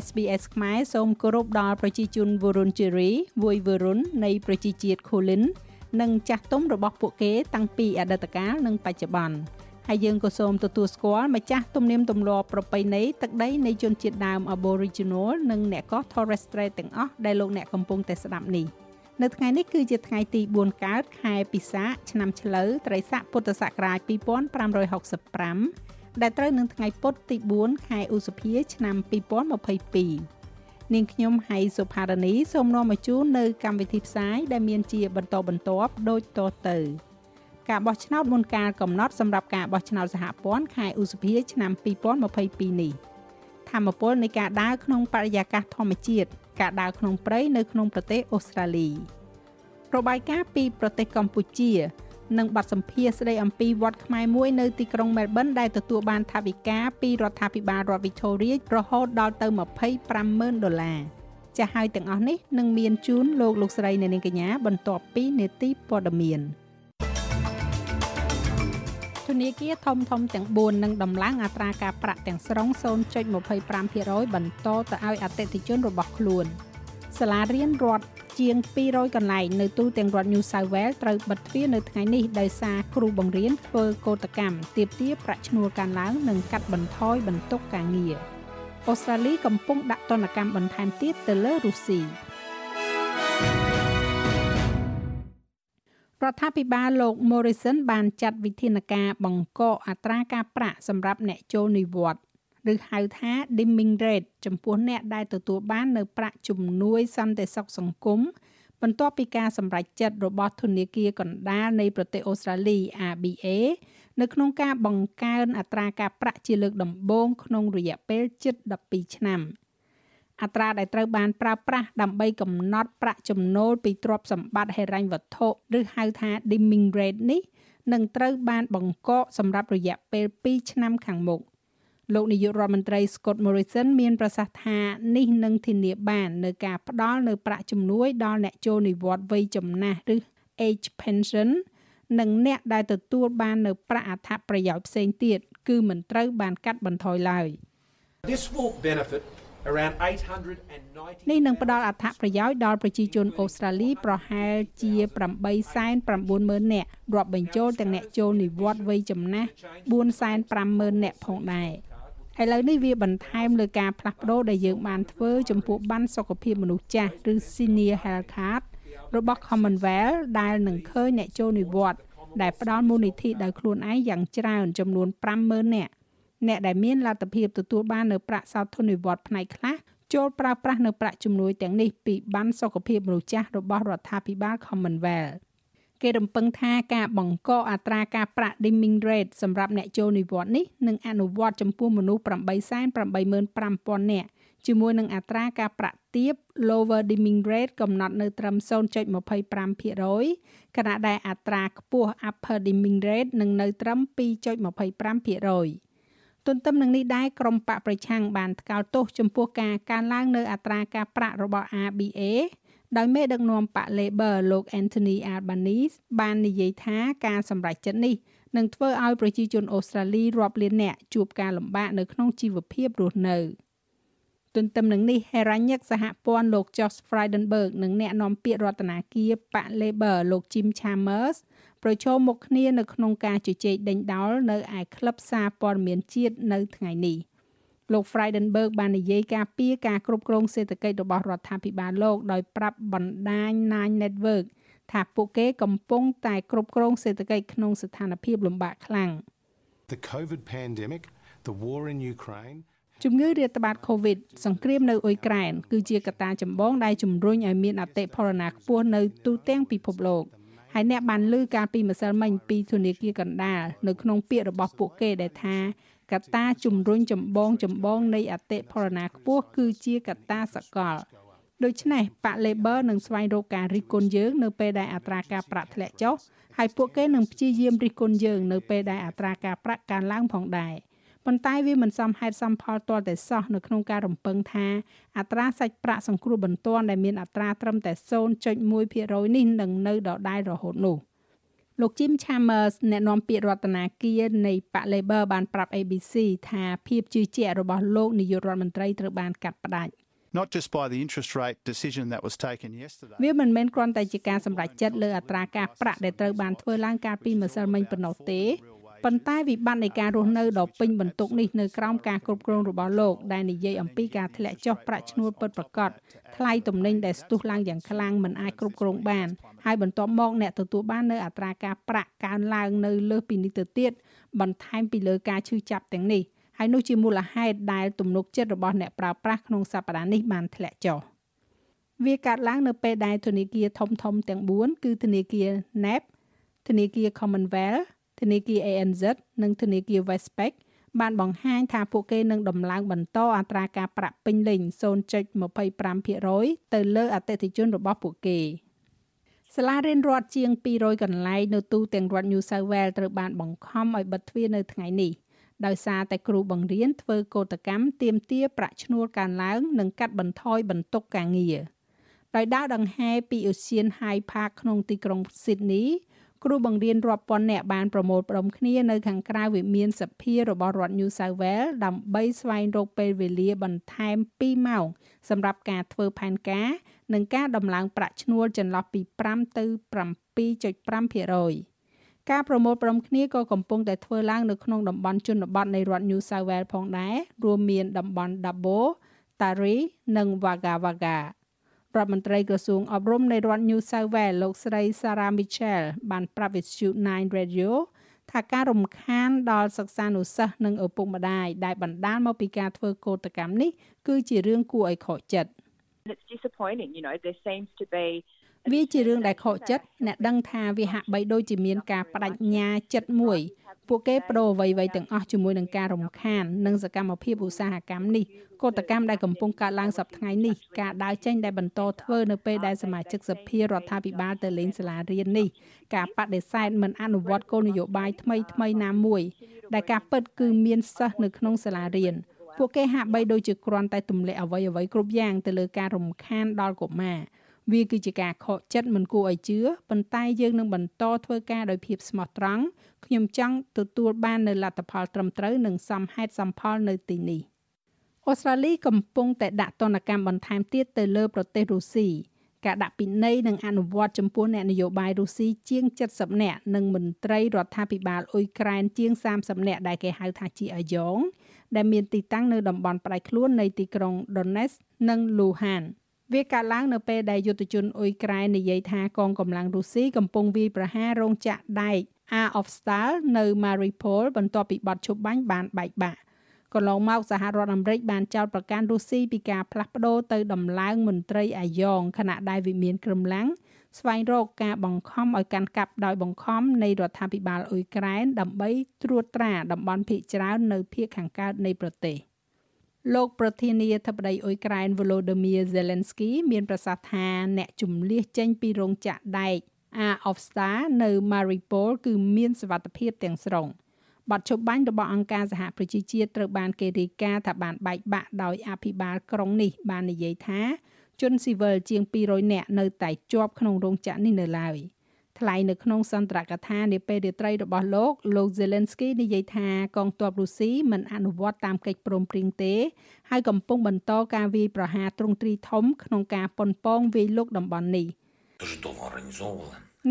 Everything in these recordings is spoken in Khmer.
SBS ខ្មែរសូមគោរពដល់ប្រជាជន Wurrun Jeri វួយ Wurrun នៃប្រជាជាតិ Kulin និងចាស់ទុំរបស់ពួកគេតាំងពីអតីតកាលនិងបច្ចុប្បន្នហើយយើងក៏សូមទទួលស្គាល់ម្ចាស់ទំនៀមទម្លាប់ប្រពៃណីទឹកដីនៃជនជាតិដើម Aboriginal និងអ្នកកោះ Torres Strait ទាំងអស់ដែលលោកអ្នកកំពុងតែស្ដាប់នេះនៅថ្ងៃនេះគឺជាថ្ងៃទី4កើតខែពិសាខឆ្នាំឆ្លូវត្រីស័កពុទ្ធសករាជ2565 ដែលត្រូវនឹងថ្ងៃពុធទី4ខែឧសភា ឆ្នាំ2022នាងខ្ញុំហៃសុផារនីសូមនាំមកជូននៅកម្មវិធីផ្សាយដែលមានជាបន្តបន្ទាប់ដូចតទៅការបោះឆ្នោតមុនការកំណត់សម្រាប់ការបោះឆ្នោតសហព័ន្ធខែឧសភា ឆ្នាំ2022នេះធម្មពលនៃការដើរក្នុងបរិយាកាសធម្មជាតិការដើរក្នុងព្រៃនៅក្នុងប្រទេសអូស្ត្រាលីរបាយការណ៍ពីប្រទេសកម្ពុជា និងបទសម្ភាសស្ដីអំពីវត្តខ្មែរមួយនៅទីក្រុងមែលប៊នដែលទទួលបានថវិកាពីរដ្ឋាភិបាលរដ្ឋ Victoria រហូតដល់ទៅ250,000ដុល្លារចាស់ហើយទាំងអស់នេះនឹងមានជូនលោកលោកស្រីអ្នកនាងកញ្ញាបន្ទាប់ពីនេតិព័ត៌មានធនាគារធំធំទាំង4នឹងដំឡើងអត្រាការប្រាក់ទាំងស្រុង0.25%បន្តទៅឲ្យអតិថិជនរបស់ខ្លួនសាលារៀនរដ្ឋ ជាង200កន្លែងនៅទូទាំងរដ្ឋ New South Wales ត្រូវបិទទ្វារនៅថ្ងៃនេះដោយសារគ្រូបង្រៀនធ្វើកោតកម្មទាមទារប្រាក់ឈ្នួលកើនឡើងនិងកាត់បន្ថយបន្ទុកការងារអូស្ត្រាលីកំពុងដាក់ទណ្ឌកម្មបន្ថែមទៀតទៅលើរុស្ស៊ីរដ្ឋាភិបាលលោក Morrison បានចាត់វិធានការបង្កកអត្រាការប្រាក់សម្រាប់អ្នកចូលនិវត្តន៍ ឬហៅថា dimming rate ចំពោះអ្នកដែលទទួលបាននៅប្រាក់ជំនួយសន្តិសុខសង្គមបន្ទាប់ពីការសម្រេចចិត្តរបស់ធនាគារកណ្ដាលនៃប្រទេសអូស្ត្រាលី ABA នៅក្នុងការបង្កើនអត្រាការប្រាក់ជាលើកដំបូងក្នុងរយៈពេលជិត12ឆ្នាំអត្រាដែលត្រូវបានប្រើប្រាស់ដើម្បីកំណត់ប្រាក់ចំណូលពីទ្រព្យសម្បត្តិហិរញ្ញវត្ថុឬហៅថា dimming rate នេះនឹងត្រូវបានបង្កកសម្រាប់រយៈពេល2ឆ្នាំខាងមុខ លោកនាយករដ្ឋមន្ត្រី Scott Morrison មានប្រសាសន៍ថានេះនឹងធានាបាននៅការផ្ដល់នៅប្រាក់ជំនួយដល់អ្នកចូលនិវត្តន៍វ័យចំណាស់ឬ age pension និងអ្នកដែលទទួលបាននៅប្រាក់អត្ថប្រយោជន៍ផ្សេងទៀតគឺមិនត្រូវបានកាត់បន្ថយឡើយ This will benefit around 890នេះនឹងផ្ដល់អត្ថប្រយោជន៍ដល់ប្រជាជនអូស្ត្រាលីប្រហែលជា890,000នាក់រាប់បញ្ចូលទាំងអ្នកចូលនិវត្តន៍វ័យចំណាស់450,000នាក់ផងដែរ។ ឥឡូវនេះវាបន្ថែមលើការផ្លាស់ប្ដូរដែលយើងបានធ្វើចំពោះប័ណ្ណសុខភាពមនុស្សចាស់ឬ Senior Health Card របស់ Commonwealth ដែលនឹងឃើញអ្នកចូលនិវត្តន៍ដែលផ្ដល់មូលនិធិដោយខ្លួនឯងយ៉ាងច្រើនចំនួន50000នាក់អ្នកដែលមានលទ្ធភាពទទួលបាននៅប្រាក់សោធននិវត្តន៍ផ្នែកខ្លះចូលប្រើប្រាស់នៅប្រាក់ជំនួយទាំងនេះពីប័ណ្ណសុខភាពមនុស្សចាស់របស់រដ្ឋាភិបាល Commonwealth គេរំពឹងថាការបង្កអត្រាការប្រាក់ dimming rate សម្រាប់អ្នកចូលនិវត្តន៍នេះនឹងអនុវត្តចំពោះមនុស្ស885,000នាក់ជាមួយនឹងអត្រាការប្រាក់ទាប lower dimming rate កំណត់នៅត្រឹម0.25%ខណៈដែលអត្រាខ្ពស់ upper dimming rate នឹងនៅត្រឹម2.25%ទន្ទឹមនឹងនេះដែរក្រុមបកប្រឆាំងបានថ្កោលទោសចំពោះការកើនឡើងនៅអត្រាការប្រាក់របស់ ABA ដោយមេដឹកនាំបក Labor លោក Anthony Albanese បាននិយាយថាការសម្រេចចិត្តនេះនឹងធ្វើឲ្យប្រជាជនអូស្ត្រាលីរាប់លាននាក់ជួបការលំបាកនៅក្នុងជីវភាពរស់នៅទន្ទឹមនឹងនេះហេរ៉ាញិកសហព័ន្ធលោក Josh Frydenberg និងអ្នកនាំពាក្យរដ្ឋាភិបាលបក Labor លោក Jim Chalmers ប្រជុំមុខគ្នានៅក្នុងការជជែកដេញដោលនៅឯក្លឹបសារព័ត៌មានជាតិនៅថ្ងៃនេះ។ លោក Frydenberg បាននិយាយការពីការគ្រប់គ្រងសេដ្ឋកិច្ចរបស់រដ្ឋាភិបាលលោកដោយប្រាប់បណ្ដាញ Nine Network ថាពួកគេកំពុងតែគ្រប់គ្រងសេដ្ឋកិច្ចក្នុងស្ថានភាពលំបាកខ្លាំង The COVID pandemic, the war in Ukraine ជំងឺរាតត្បាត COVID សង្គ្រាមនៅអ៊ុយក្រែនគឺជាកត្តាចម្បងដែលជំរុញឲ្យមានអតិផរណាខ្ពស់នៅទូទាំងពិភពលោកហើយអ្នកបានលើការពីម្សិលមិញពីធនាគារកណ្ដាលនៅក្នុងពាក្យរបស់ពួកគេដែលថា កត្តាជំរុញចម្បងចម្បងនៃអតិផរណាខ្ពស់គឺជាកត្តាសកលដូច្នេះបាក់ Labor នឹងស្វែងរកការរិះគន់យើងនៅពេលដែលអត្រាការប្រាក់ធ្លាក់ចុះហើយពួកគេនឹងព្យាយាមរិះគន់យើងនៅពេលដែលអត្រាការប្រាក់កើនឡើងផងដែរប៉ុន្តែវាមិនសមហេតុសមផលទាល់តែសោះនៅក្នុងការរំពឹងថាអត្រាសាច់ប្រាក់សង្គ្រោះបន្ទាន់ដែលមានអត្រាត្រឹមតែ0.1%នេះនឹងនៅដដែលរហូតនោះ លោក Jim Chalmers អ្នកនាំពាក្យរដ្ឋាភិបាលនៃបក Labor បានប្រាប់ ABC ថាភាពជឿជាក់របស់លោកនាយករដ្ឋមន្ត្រីត្រូវបានកាត់ផ្តាច់ not just by the interest rate decision that was taken yesterday វាមិនមែនគ្រាន់តែជាការសម្រេចចិត្តលើអត្រាការប្រាក់ដែលត្រូវបានធ្វើឡើងកាលពីម្សិលមិញប៉ុណ្ណោះទេ ប៉ុន្តែវិបត្តិនៃការរស់នៅដ៏ពេញបន្ទុកនេះនៅក្រោមការគ្រប់គ្រងរបស់លោកដែលនិយាយអំពីការធ្លាក់ចុះប្រាក់ឈ្នួលពិតប្រាកដថ្លៃទំនិញដែលស្ទុះឡើងយ៉ាងខ្លាំងមិនអាចគ្រប់គ្រងបានហើយបន្ទាប់មកអ្នកទទួលបាននៅអត្រាការប្រាក់កើនឡើងនៅលើសពីនេះទៅទៀតបន្ថែមពីលើការឈឺចាប់ទាំងនេះហើយនោះជាមូលហេតុដែលទំនុកចិត្តរបស់អ្នកប្រើប្រាស់ក្នុងសប្តាហ៍នេះបានធ្លាក់ចុះវាកើតឡើងនៅពេលដែលធនាគារធំធំទាំង4គឺធនាគារ NAB ធនាគារ Commonwealth ធនាគារ ANZ និងធនាគារ Westpac បានបង្ហាញថាពួកគេនឹងដំឡើងបន្តអត្រាការប្រាក់ពេញលេញ0.25%ទៅលើអតិថិជនរបស់ពួកគេសាលារៀនរដ្ឋជាង200កន្លែងនៅទូទាំងរដ្ឋ New South Wales ត្រូវបានបង្ខំឲ្យបិទទ្វារនៅថ្ងៃនេះដោយសារតែគ្រូបង្រៀនធ្វើកោតកម្មទាមទារប្រាក់ឈ្នួលកើនឡើង និងកាត់បន្ថយបន្ទុកការងារដោយដើរដង្ហែពីឧស្សាហ Hyde Park ក្នុងទីក្រុង Sydney គ្រូបង្រៀនរាប់ពាន់នាក់បានប្រមូលផ្ដុំគ្នានៅខាងក្រៅវិមានសភារបស់រដ្ឋ New South Wales ដើម្បីស្វែងរកពេលវេលាបន្ថែម2ម៉ោងសម្រាប់ការធ្វើផែនការ និងការដំឡើងប្រាក់ឈ្នួលចន្លោះពី5ទៅ7.5%ការប្រមូលផ្ដុំគ្នាក៏កំពុងតែធ្វើឡើងនៅក្នុងតំបន់ជនបទនៃរដ្ឋ New South Wales ផងដែររួមមានតំបន់ Dubbo, Taree និង Wagga Wagga រដ្ឋមន្ត្រីក្រសួងអប់រំនៃរដ្ឋ New South Wales លោកស្រី Sarah Mitchell បានប្រាប់វិទ្យុ9 Radio ថាការរំខានដល់សិស្សានុសិស្សនិងឪពុកម្ដាយដែលបណ្ដាលមកពីការធ្វើកោតកម្មនេះគឺជារឿងគួរឲ្យខកចិត្ត It's disappointing you know there seems to be វាជារឿងដែលខកចិត្តអ្នកដឹងថាវាហាក់បីដូចជាមានការបដិញ្ញាចិត្តមួយ ពួកគេបដូរអ្វីៗទាំងអស់ជាមួយនឹងការរំខាននិងសកម្មភាពឧស្សាហកម្មនេះកតកម្មដែលកំពុងកើតឡើងសប្តាហ៍នេះការដើរចេញដែលបន្តធ្វើនៅពេលដែលសមាជិកសភារដ្ឋាភិបាលទៅលេងសាលារៀននេះការបដិសេធមិនអនុវត្តគោលនយោបាយថ្មីថ្មីណាមួយដែលការពិតគឺមានសិស្សនៅក្នុងសាលារៀនពួកគេហាក់បីដូចជាគ្រាន់តែទម្លាក់អ្វីអ្វីគ្រប់យ៉ាងទៅលើការរំខានដល់កុមារ វាគឺជាការខកចិត្តមិនគួរឲ្យជឿប៉ុន្តែយើងនឹងបន្តធ្វើការដោយភាពស្មោះត្រង់ខ្ញុំចង់ទទួលបាននៅលទ្ធផលត្រឹមត្រូវនិងសមហេតុសមផលនៅទីនេះអូស្ត្រាលីកំពុងតែដាក់ទណ្ឌកម្មបន្ថែមទៀតទៅលើប្រទេសរុស្ស៊ីការដាក់ពិន័យនិងអនុវត្តចំពោះអ្នកនយោបាយរុស្ស៊ីជាង70នាក់និងមន្ត្រីរដ្ឋាភិបាលអ៊ុយក្រែនជាង30នាក់ដែលគេហៅថាជាអាយ៉ងដែលមានទីតាំងនៅតំបន់ផ្ដាច់ខ្លួននៃទីក្រុង Donetsk និង Luhansk វាកើតឡើងនៅពេលដែលយុទ្ធជនអ៊ុយក្រែននិយាយថាកងកម្លាំងរុស្ស៊ីកំពុងវាយប្រហាររោងចក្រដែក Azovstal នៅ Mariupol បន្ទាប់ពីបទឈប់បាញ់បានបែកបាក់កន្លងមកសហរដ្ឋអាមេរិកបានចោទប្រកាន់រុស្ស៊ីពីការផ្លាស់ប្ដូរទៅដំឡើងមន្ត្រីអាយ៉ងខណៈដែលវិមានក្រំឡាំងស្វែងរកការបង្ខំឲ្យកាន់កាប់ដោយបង្ខំនៃរដ្ឋាភិបាលអ៊ុយក្រែនដើម្បីត្រួតត្រាតំបន់ភៀកច្រើននៅភៀកខាងកើតនៃប្រទេស។ លោកប្រធានាធិបតីអ៊ុយក្រែន Volodymyr Zelensky មានប្រសាសន៍ថាអ្នកជំលះចេញពីរោងចក្រដែក Azovstal នៅ Mariupol គឺមានសវត្ថភាពទាំងស្រុងបទជប់បាញ់របស់អង្គការសហប្រជាជាតិត្រូវបានគេរាយការណ៍ថាបានបែកបាក់ដោយអភិបាលក្រុងនេះ បាននិយាយថា ជនស៊ីវិលជាង200នាក់នៅតែជាប់ក្នុងរោងចក្រនេះនៅឡើយ។ ថ្លែងនៅក្នុងសន្ទរកថានាពេលរាត្រីរបស់លោកលោក Zelensky និយាយថាកងទ័ពរុស្ស៊ីមិនអនុវត្តតាមកិច្ចព្រមព្រៀងទេហើយកំពុងបន្តការវាយប្រហារទ្រង់ទ្រីធំក្នុងការប៉ុនប៉ងវាយលុកតំបន់នេះ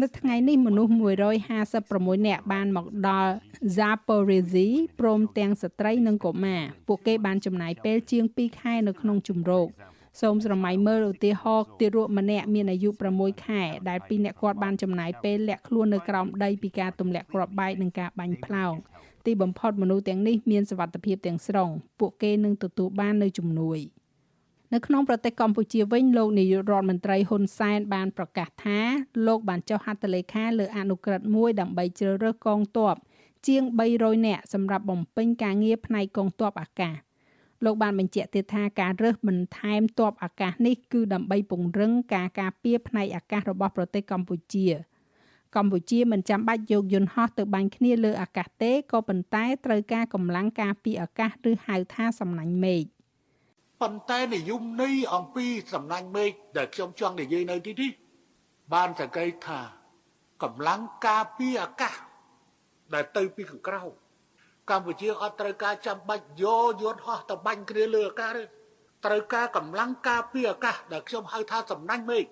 នៅថ្ងៃនេះមនុស្ស156នាក់បានមកដល់ Zaporizhzhia ព្រមទាំងស្ត្រីនិងកុមារពួកគេបានចំណាយពេលជាង2ខែនៅក្នុងជំរក សូមស្រមៃមើលឧទាហរណ៍ទារកម្នាក់មានអាយុ6ខែដែលពីរអ្នកគាត់បានចំណាយពេលលាក់ខ្លួននៅក្រោមដីពីការទម្លាក់គ្រាប់បែកនិងការបាញ់ផ្លោងទីបំផុតមនុស្សទាំងនេះមានសវត្ថភាពទាំងស្រុងពួកគេនឹងទទួលបាននៅជំនួយនៅក្នុងប្រទេសកម្ពុជាវិញលោកនាយករដ្ឋមន្ត្រីហ៊ុនសែនបានប្រកាសថាលោកបានចុះហត្ថលេខាលើអនុក្រឹត្យមួយដើម្បីជ្រើសរើសកងទ័ពជាង300នាក់សម្រាប់បំពេញការងារផ្នែកកងទ័ពអាកាស លោកបានបញ្ជាក់ទៀតថាការរើសបន្ថែមទ័ពអាកាសនេះគឺដើម្បីពង្រឹងការការពារផ្នែកអាកាសរបស់ប្រទេសកម្ពុជាកម្ពុជាមិនចាំបាច់យកយន្តហោះទៅបាញ់គ្នាលើអាកាសទេក៏ប៉ុន្តែត្រូវការកម្លាំងការពារអាកាសឬហៅថាសំណាញ់មេឃប៉ុន្តែនិយមន័យអំពីសំណាញ់មេឃដែលខ្ញុំចង់និយាយនៅទីនេះបានសង្កេតថាកម្លាំងការពារអាកាសដែលទៅពីខាងក្រៅ កម្ពុជាអត់ត្រូវការចាំបាច់យកយន្តហោះទៅបាញ់គ្នាលើអាកាសទេត្រូវការកម្លាំងការពារអាកាសដែលខ្ញុំហៅថាសំណាញ់មេឃ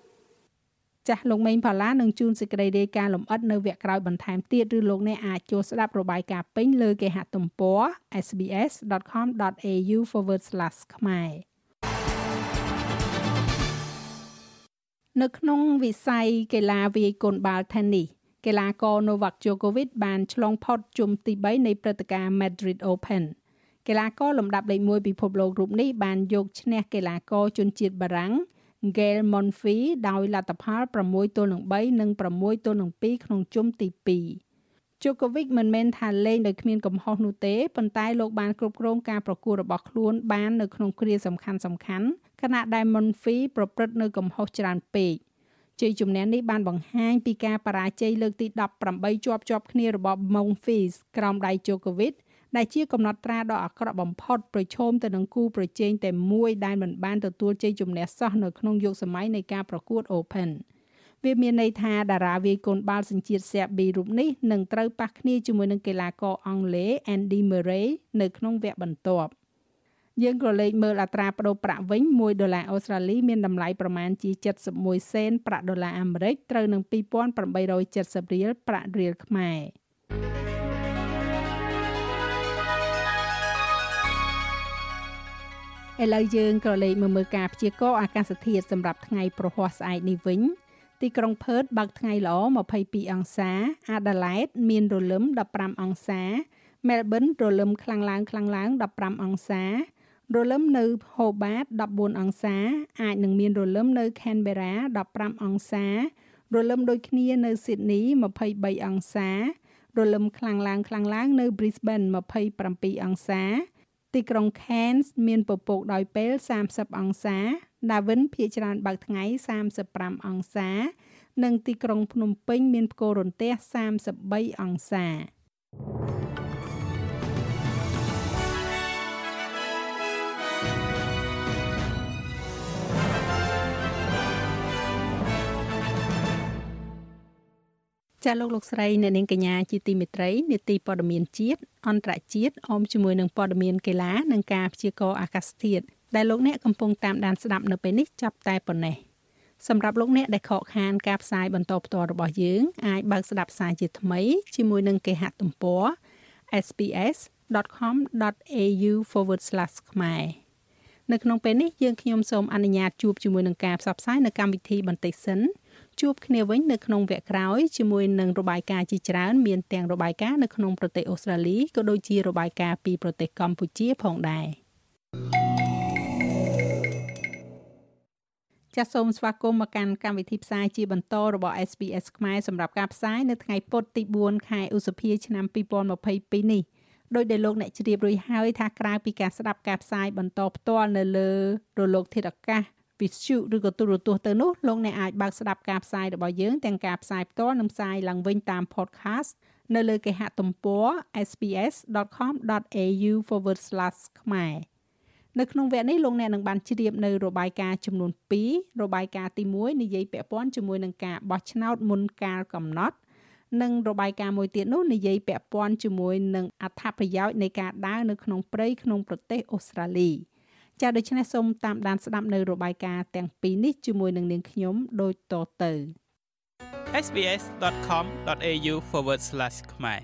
ចាស់លោកមេងផាឡានឹងជួនសេចក្តីរាយការណ៍លម្អិតនៅវគ្គក្រោយបន្ថែមទៀតឬលោកអ្នកអាចចូលស្ដាប់របាយការណ៍ពេញលើគេហទំព័រ sbs.com.au/ ខ្មែរនៅក្នុងវិស័យកីឡាវាយកូនបាល់ Tennis កីឡាករ Novak Djokovic បានឆ្លងផុតជុំទី3នៃព្រឹត្តិការណ៍ Madrid Open កីឡាករលំដាប់លេខ1ពិភពលោករូបនេះបានយកឈ្នះកីឡាករជនជាតិបារាំង Gael Monfils ដោយលទ្ធផល6ទល់នឹង3និង6ទល់នឹង2ក្នុងជុំទី2 Djokovic មិនមែនថាលេងដោយគ្មានកំហុសនោះទេប៉ុន្តែលោកបានគ្រប់គ្រងការប្រកួតរបស់ខ្លួនបាននៅក្នុងគ្រាសំខាន់សំខាន់ខណៈដែល Monfils ប្រព្រឹត្តនៅកំហុសច្រើនពេក ជ័យជំនះនេះបានបង្ហាញពីការបរាជ័យលើកទី18ជាប់ជាប់គ្នារបស់ Monfils ក្រោមដៃ Djokovic ដែលជាកំណត់ត្រាដ៏អាក្រក់បំផុតប្រឈមទៅនឹងគូប្រជែងតែមួយដែលមិនបានទទួលជ័យជំនះសោះនៅក្នុងយុគសម័យនៃការប្រកួត Open វាមានន័យថាតារាវាយកូនបាល់សញ្ជាតិសេប៊ីរូបនេះនឹងត្រូវប៉ះគ្នាជាមួយនឹងកីឡាករអង់គ្លេស Andy Murray នៅក្នុងវគ្គបន្ទាប់ យើងក៏លេខមើលអត្រាប្តូរប្រាក់វិញ1ដុល្លារអូស្ត្រាលីមានតម្លៃប្រមាណជា71សេនប្រាក់ដុល្លារអាមេរិកត្រូវនឹង2870រៀលប្រាក់រៀលខ្មែរឥឡូវយើងក៏លេខមើលមើលការព្យាករណ៍អាកាសធាតុសម្រាប់ថ្ងៃប្រហ័សស្អែកនេះវិញទីក្រុងផឺតបើកថ្ងៃល្អ22អង្សាអាដាលេដមានរលឹម15អង្សាមែលប៊នរលឹមខ្លាំងឡើងខ្លាំងឡើង15អង្សា រលឹមនៅ Hobart 14អង្សា អាចនឹងមានរលឹមនៅ Canberra 15អង្សារលឹមដូចគ្នានៅ Sydney 23អង្សារលឹមខ្លាំងឡើងខ្លាំងឡើងនៅ Brisbane 27អង្សា ទីក្រុង Cairns មានពពកដោយពេល30អង្សា Darwin ភាគច្រើនបើកថ្ងៃ35អង្សា និងទីក្រុងភ្នំពេញមានផ្គររន្ទះ33អង្សា ចាលោកលោកស្រីអ្នកនាងកញ្ញាជាទីមេត្រីនេតិព័ត៌មានជាតិអន្តរជាតិអមជាមួយនឹងព័ត៌មានកីឡានិងការព្យាករណ៍អាកាសធាតុដែលលោកអ្នកកំពុងតាមដានស្ដាប់នៅពេលនេះចាប់តែប៉ុណ្ណេះសម្រាប់លោកអ្នកដែលខកខានការផ្សាយបន្តផ្ទាល់របស់យើងអាចបើកស្ដាប់ផ្សាយជាថ្មីជាមួយនឹងគេហទំព័រ sps.com.au/ ខ្មែរនៅក្នុងពេលនេះយើងខ្ញុំសូមអនុញ្ញាតជួបជាមួយនឹងការផ្សព្វផ្សាយនៅកម្មវិធីបន្តិចសិន ជួបគ្នាវិញនៅក្នុងវគ្គក្រោយជាមួយនឹងរបាយការណ៍ជាច្រើនមានទាំងរបាយការណ៍នៅក្នុងប្រទេសអូស្ត្រាលីក៏ដូចជារបាយការណ៍ពីប្រទេសកម្ពុជាផងដែរចាសសូមស្វាគមន៍មកកាន់កម្មវិធីផ្សាយជាបន្តរបស់ SPS ខ្មែរសម្រាប់ការផ្សាយនៅថ្ងៃពុធទី4ខែឧសភាឆ្នាំ2022នេះដោយដែលលោកអ្នកជ្រាបរួចហើយថាក្រៅពីការស្ដាប់ការផ្សាយបន្តផ្ទាល់នៅលើរលកធាតុអាកាស វិទ្យុឬក៏ទូរទស្សន៍ទៅនោះលោកអ្នកអាចបើកស្ដាប់ការផ្សាយរបស់យើងទាំងការផ្សាយផ្ទាល់និងផ្សាយឡើងវិញតាម podcast នៅលើគេហទំព័រ sps.com.au/ ខ្មែរនៅក្នុងវគ្គនេះលោកអ្នកនឹងបានជ្រាបនៅរបាយការណ៍ចំនួន2របាយការណ៍ទី1និយាយពាក់ព័ន្ធជាមួយនឹងការបោះឆ្នោតមុនកាលកំណត់និងរបាយការណ៍មួយទៀតនោះនិយាយពាក់ព័ន្ធជាមួយនឹងអត្ថប្រយោជន៍នៃការដើរនៅក្នុងព្រៃក្នុងប្រទេសអូស្ត្រាលី។ ចាដូច្នេះសូមតាមដានស្ដាប់នៅរបាយការណ៍ទាំងពីរនេះជាមួយនឹងនាងខ្ញុំដូចតទៅ sbs.com.au/ ខ្មែរ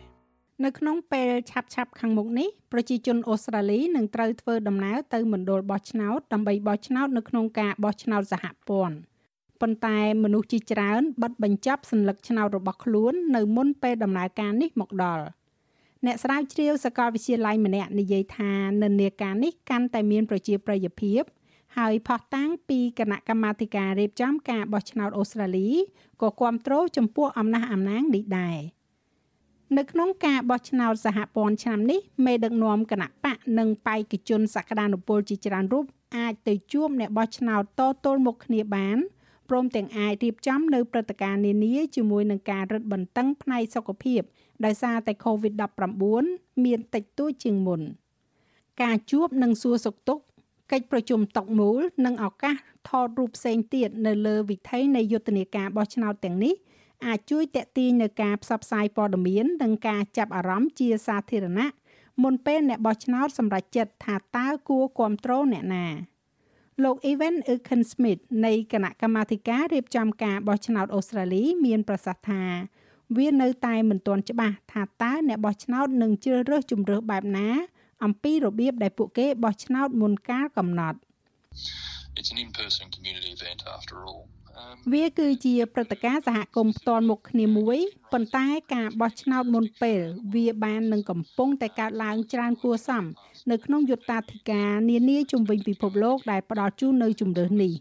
នៅក្នុងពេលឆាប់ឆាប់ខាងមុខនេះប្រជាជនអូស្ត្រាលីនឹងត្រូវធ្វើដំណើរទៅមណ្ឌលបោះឆ្នោតដើម្បីបោះឆ្នោតនៅក្នុងការបោះឆ្នោតសហព័ន្ធប៉ុន្តែមនុស្សជាច្រើនបិទបញ្ចប់សញ្ញាឆ្នោតរបស់ខ្លួន នៅមុនពេលដំណើរការនេះមកដល់។ អ្នកស្រាវជ្រាវសាកលវិទ្យាល័យម្នាក់និយាយថានិន្នាការនេះកាន់តែមានប្រជាប្រិយភាពហើយផុសតាំងពីគណៈកម្មាធិការរៀបចំការបោះឆ្នោតអូស្ត្រាលីក៏គ្រប់គ្រងចំពោះអំណះអំណាងនេះដែរនៅក្នុងការបោះឆ្នោតសហព័ន្ធឆ្នាំនេះមេដឹកនាំគណៈបកនិងបេក្ខជនសក្តានុពលជាច្រើនរូបអាចទៅជួបអ្នកបោះឆ្នោតតទល់មុខគ្នាបានព្រមទាំងអាចរៀបចំនៅព្រឹត្តិការណ៍នានាជាមួយនឹងការរឹតបន្តឹងផ្នែកសុខភាព ដោយសារតែ COVID-19 មានតិចតួចជាងមុន ការជួបនិងសួរសុខទុក្ខកិច្ចប្រជុំតុកមូលនិងឱកាសថតរូបផ្សេងទៀតនៅលើវិថីនៃយុទ្ធនាការបោះឆ្នោតទាំងនេះអាចជួយតេទៀងនៅការផ្សព្វផ្សាយព័ត៌មាននិងការចាប់អារម្មណ៍ជាសាធារណៈមុនពេលអ្នកបោះឆ្នោតសម្រេចចិត្តថាតើគួរគ្រប់គ្រងអ្នកណាលោក Evan Urken Smith នៃគណៈកម្មាធិការរៀបចំការបោះឆ្នោតអូស្ត្រាលី មានប្រសាសន៍ថា វានៅតែមិនទាន់ច្បាស់ថាតើអ្នកបោះឆ្នោតនឹងជ្រើសរើសជំរើសបែបណាអំពីរបៀបដែលពួកគេបោះឆ្នោតមុនកាលកំណត់ It's an in-person community event after all. វាគឺជាព្រឹត្តិការណ៍សហគមន៍ផ្ទាល់មុខគ្នាមួយប៉ុន្តែការបោះឆ្នោតមុនពេល វាបាននឹងកំពុងតែកើតឡើងច្រើនគួរសមនៅក្នុងយុត្តាធិការនានាជំវិញពិភពលោកដែលផ្ដល់ជូននៅជំរើសនេះ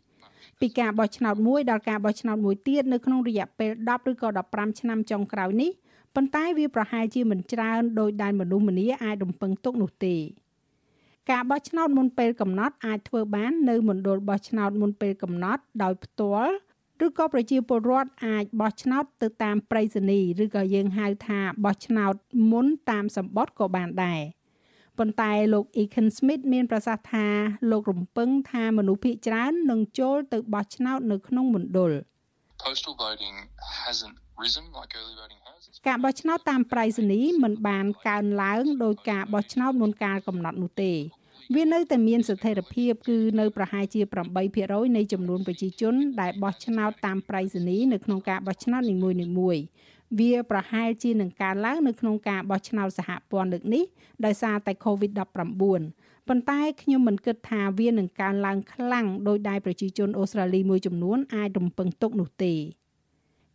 ពីការបោះឆ្នោតមួយដល់ការបោះឆ្នោតមួយទៀតនៅក្នុងរយៈពេល10ឬក៏15ឆ្នាំចុងក្រោយនេះប៉ុន្តែវាប្រហែលជាមិនច្រើនដោយដែលមនុស្សម្នាអាចរំពឹងទុកនោះទេការបោះឆ្នោតមុនពេលកំណត់អាចធ្វើបាននៅមណ្ឌលបោះឆ្នោតមុនពេលកំណត់ដោយផ្ទាល់ឬក៏ប្រជាពលរដ្ឋអាចបោះឆ្នោតទៅតាមប្រៃសណីឬក៏យើងហៅថាបោះឆ្នោតមុនតាមសម្បត្តិក៏បានដែរ ប៉ុន្តែលោក Ekin Smith មានប្រសាសន៍ថាលោករំពឹងថាមនុស្សភាគច្រើននឹងចូលទៅបោះឆ្នោតនៅក្នុងមណ្ឌល Postal voting hasn't risen like early voting has. ការបោះឆ្នោតតាមប្រៃសណីមិនបានកើនឡើងដោយការបោះឆ្នោតមុនកាលកំណត់នោះទេវានៅតែមានស្ថិរភាពគឺនៅប្រហែលជា8%នៃចំនួនប្រជាជនដែលបោះឆ្នោតតាមប្រៃសណីនៅក្នុងការបោះឆ្នោតនីមួយៗ វាប្រហែលជានឹងកើនឡើងនៅក្នុងការបោះឆ្នោតសហព័ន្ធលើកនេះដោយសារតែ COVID-19 ប៉ុន្តែខ្ញុំមិនគិតថាវានឹងកើនឡើងខ្លាំងដោយដែលប្រជាជនអូស្ត្រាលីមួយចំនួនអាចរំពឹងទុកនោះទេ។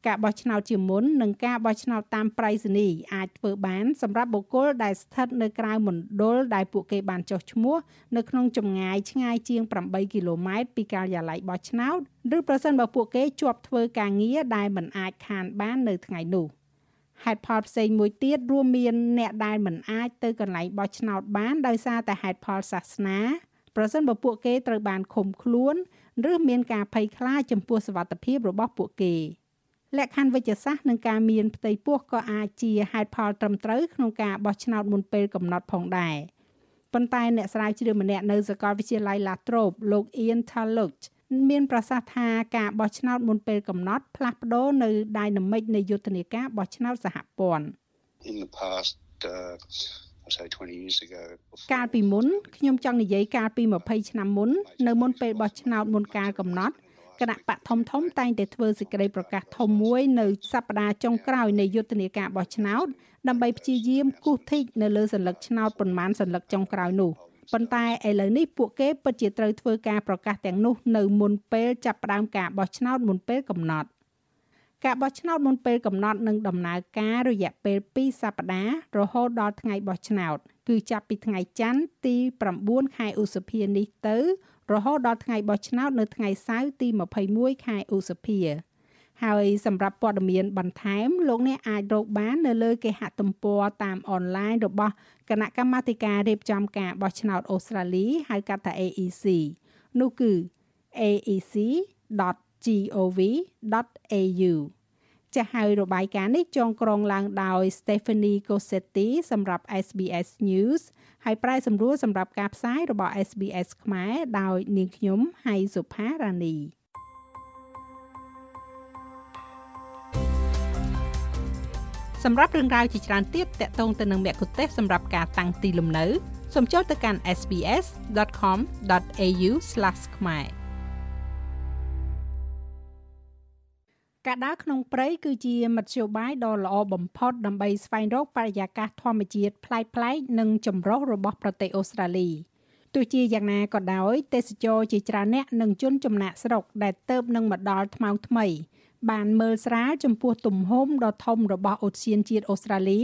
ការបោះឆ្នោតជាមុននិងការបោះឆ្នោតតាមប្រៃសណីអាចធ្វើបានសម្រាប់បុគ្គលដែលស្ថិតនៅក្រៅមណ្ឌលដែលពួកគេបានចុះឈ្មោះនៅក្នុងចម្ងាយឆ្ងាយជាង8គីឡូម៉ែត្រពីការិយាល័យបោះឆ្នោតឬប្រសិនបើពួកគេជាប់ធ្វើការងារដែលមិនអាចខានបាននៅថ្ងៃនោះហេតុផលផ្សេងមួយទៀតរួមមានអ្នកដែលមិនអាចទៅកន្លែងបោះឆ្នោតបានដោយសារតែហេតុផលសាសនាប្រសិនបើពួកគេត្រូវបានឃុំខ្លួន ឬមានការភ័យខ្លាចចំពោះសុវត្ថិភាពរបស់ពួកគេ។ លក្ខខណ្ឌវិជ្ជសាស្ត្រនិងការមានផ្ទៃពោះក៏អាចជាហេតុផលត្រឹមត្រូវក្នុងការបោះឆ្នោតមុនពេលកំណត់ផងដែរប៉ុន្តែអ្នកស្រាវជ្រាវម្នាក់នៅសាកលវិទ្យាល័យ La Trobe លោក Ian Talluch មានប្រសាសន៍ថាការបោះឆ្នោតមុនពេលកំណត់ផ្លាស់ប្ដូរនៅ dynamic នៃយុទ្ធនាការបោះឆ្នោតសហព័ន្ធ In the past uh, say 20 years ago កាលពីមុនខ្ញុំចង់និយាយកាលពី20ឆ្នាំមុន នៅមុនពេលបោះឆ្នោតមុនកាលកំណត់ គណៈបកធំធំតែងតែធ្វើសេចក្តីប្រកាសធំមួយនៅសប្តាហ៍ចុងក្រោយនៃយុទ្ធនាការបោះឆ្នោតដើម្បីព្យាយាមគូសធីកនៅលើសัญลักษณ์ឆ្នោតប៉ុន្មានសัญลักษណ៍ចុងក្រោយនោះប៉ុន្តែឥឡូវនេះពួកគេពិតជាត្រូវធ្វើការប្រកាសទាំងនោះនៅមុនពេលចាប់ផ្ដើមការបោះឆ្នោតមុនពេលកំណត់ការបោះឆ្នោតមុនពេលកំណត់នឹងដំណើរការរយៈពេល2សប្តាហ៍រហូតដល់ថ្ងៃបោះឆ្នោតគឺចាប់ពីថ្ងៃច័ន្ទទី9ខែឧសភានេះទៅ រហូតដល់ថ្ងៃបោះឆ្នោតនៅថ្ងៃសៅរ៍ទី21ខែឧសភាហើយសម្រាប់ព័ត៌មានបន្ថែមលោកអ្នកអាចរកបាននៅលើគេហទំព័រតាមអនឡាញរបស់គណៈកម្មាធិការរៀបចំការបោះឆ្នោតអូស្ត្រាលីហៅកាត់ថា AEC នោះគឺ aec.gov.au ចាស់ហើយរបាយការណ៍នេះចងក្រងឡើងដោយ Stephanie Cossetti សម្រាប់ SBS News ហើយប្រាយសម្រួលសម្រាប់ការផ្សាយរបស់ SBS ខ្មែរដោយនាងខ្ញុំហៃសុផារ៉ានីសម្រាប់រឿងរ៉ាវជាច្រើនទៀតតកតងទៅនឹងមគ្គុទ្ទេសក៍សម្រាប់ការតាំងទីលំនៅសូមចូលទៅកាន់ sbs.com.au/ ខ្មែរ ការដើរក្នុងព្រៃគឺជាមធ្យោបាយដ៏ល្អបំផុតដើម្បីស្វែងរកបរិយាកាសធម្មជាតិប្លែកៗនិងចម្រុះរបស់ប្រទេសអូស្ត្រាលីទោះជាយ៉ាងណាក៏ដោយទេសចរជាច្រើនអ្នកនិងជនចំណាក់ស្រុកដែលទៅនឹងមកដល់ថ្មោងថ្មី បានមើលស្រាលចំពោះទំហំដ៏ធំរបស់អូសៀនជាតិអូស្ត្រាលី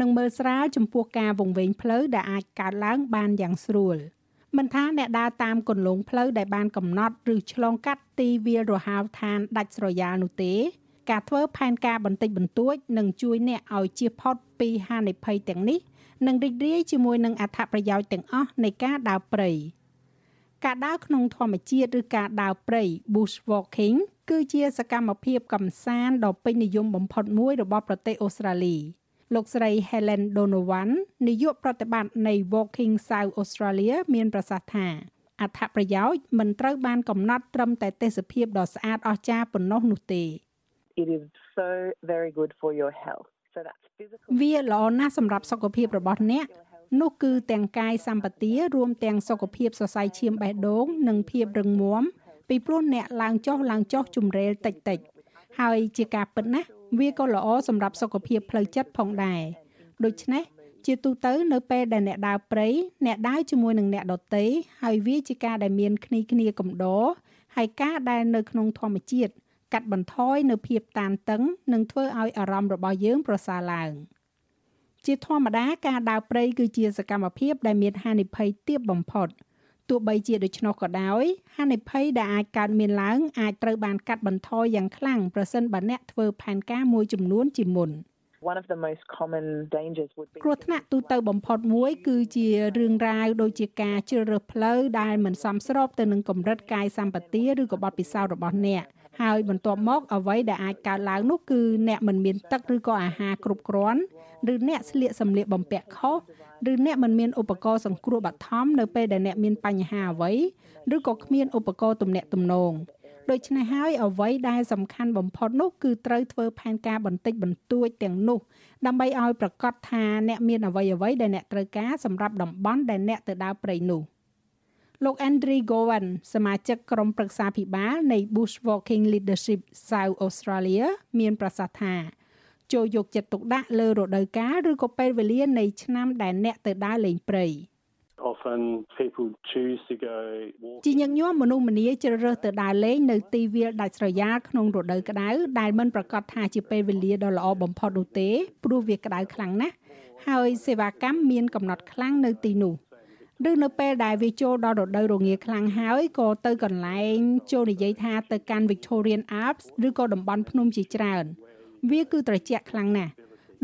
និងមើលស្រាលចំពោះការវង្វេងផ្លូវដែលអាចកើតឡើងបានយ៉ាងស្រួល។ មិនថាអ្នកដើរតាមគន្លងផ្លូវដែលបានកំណត់ឬឆ្លងកាត់ទីវាលរហោឋានដាច់ស្រយាលនោះទេ ការធ្វើផែនការបន្តិចបន្តួចនឹងជួយអ្នកឲ្យជៀសផុតពីហានិភ័យទាំងនេះនិងរីករាយជាមួយនឹងអត្ថប្រយោជន៍ទាំងអស់នៃការដើរព្រៃការដើរក្នុងធម្មជាតិឬការដើរព្រៃ bushwalking គឺជាសកម្មភាពកម្សាន្តដ៏ពេញនិយមបំផុតមួយរបស់ប្រទេសអូស្ត្រាលី លោកស្រី Helen Donovan នាយកប្រតិបត្តិនៃ Walking South Australia មានប្រសាសន៍ថាអត្ថប្រយោជន៍មិនត្រូវបានកំណត់ត្រឹមតែទេសភាពដ៏ស្អាតអស្ចារ្យប៉ុណ្ណោះនោះទេ It is so very good for your health. So that's physical វាល្អណាស់សម្រាប់សុខភាពរបស់អ្នកនោះគឺទាំងកាយសម្បទារួមទាំងសុខភាពសរសៃឈាមបេះដូង និងភាពរឹងមាំពីព្រោះអ្នកឡើងចុះឡើងចុះជំរេលតិចតិចហើយជាការពិតណាស់ វាក៏ល្អសម្រាប់សុខភាពផ្លូវចិត្តផងដែរដូច្នេះជាទូទៅនៅពេលដែលអ្នកដើរព្រៃអ្នកដើរជាមួយនឹងអ្នកដទៃហើយវាជាការដែលមានគ្នាគ្នាកំដរហើយការដែលនៅក្នុងធម្មជាតិកាត់បន្ថយនៅភាពតានតឹងនិងធ្វើឲ្យអារម្មណ៍របស់យើងប្រសើរឡើងជាធម្មតាការដើរព្រៃគឺជាសកម្មភាពដែលមានហានិភ័យទាបបំផុត ទោះបីជាដូច្នោះក៏ដោយហានិភ័យដែលអាចកើតមានឡើងអាចត្រូវបានកាត់បន្ថយយ៉ាងខ្លាំងប្រសិនបើអ្នកធ្វើផែនការមួយចំនួនជាមុន one of the most common dangers would be គ្រោះថ្នាក់ទូទៅបំផុតមួយ គឺជារឿងរ៉ាវដូចជាការជ្រើសរើសផ្លូវដែលមិនសមស្របទៅនឹងកម្រិតកាយសម្បទាឬក៏បទពិសោធន៍របស់អ្នក ហើយបន្ទាប់មកអ្វីដែលអាចកើតឡើងនោះគឺអ្នកមិនមានទឹកឬក៏អាហារគ្រប់គ្រាន់ឬអ្នកស្លៀកសម្លៀកបំពាក់ខុសឬអ្នកមិនមានឧបករណ៍សង្គ្រោះបឋមនៅពេលដែលអ្នកមានបញ្ហាអ្វីឬក៏គ្មានឧបករណ៍ទំនាក់ទំនងដូច្នេះហើយអ្វីដែលសំខាន់បំផុតនោះគឺត្រូវធ្វើផែនការបន្តិចបន្តួចទាំងនោះដើម្បីឲ្យប្រកាសថាអ្នកមានអ្វីអ្វីដែលអ្នកត្រូវការសម្រាប់តំបន់ដែលអ្នកទៅដើរព្រៃនោះ លោក Andrew Gowan សមាជិកក្រុមប្រឹក្សាភិបាលនៃ Bushwalking Leadership South Australia មានប្រសាសន៍ថាចូលយកចិត្តទុកដាក់លើរដូវកាលឬក៏ពេលវេលានៃឆ្នាំដែលអ្នកទៅដើរលេងព្រៃ often people choose to go walk ជាញឹកញាប់មនុស្សម្នាជ្រើសរើសទៅដើរលេងនៅទីវាលដាច់ស្រយាលក្នុងរដូវក្តៅដែលមិនប្រកាសថាជាពេលវេលាដ៏ល្អបំផុតនោះទេព្រោះវាក្តៅខ្លាំងណាស់ហើយសេវាកម្មមានកំណត់ខ្លាំងនៅទីនោះ ឬនៅពេលដែលវាចូលដល់រដូវរងាខ្លាំងហើយក៏ទៅកន្លែងចូលនិយាយថាទៅកាន់ Victorian Alps ឬក៏តំបន់ភ្នំជាច្រើន វាគឺត្រជាក់ខ្លាំងណាស់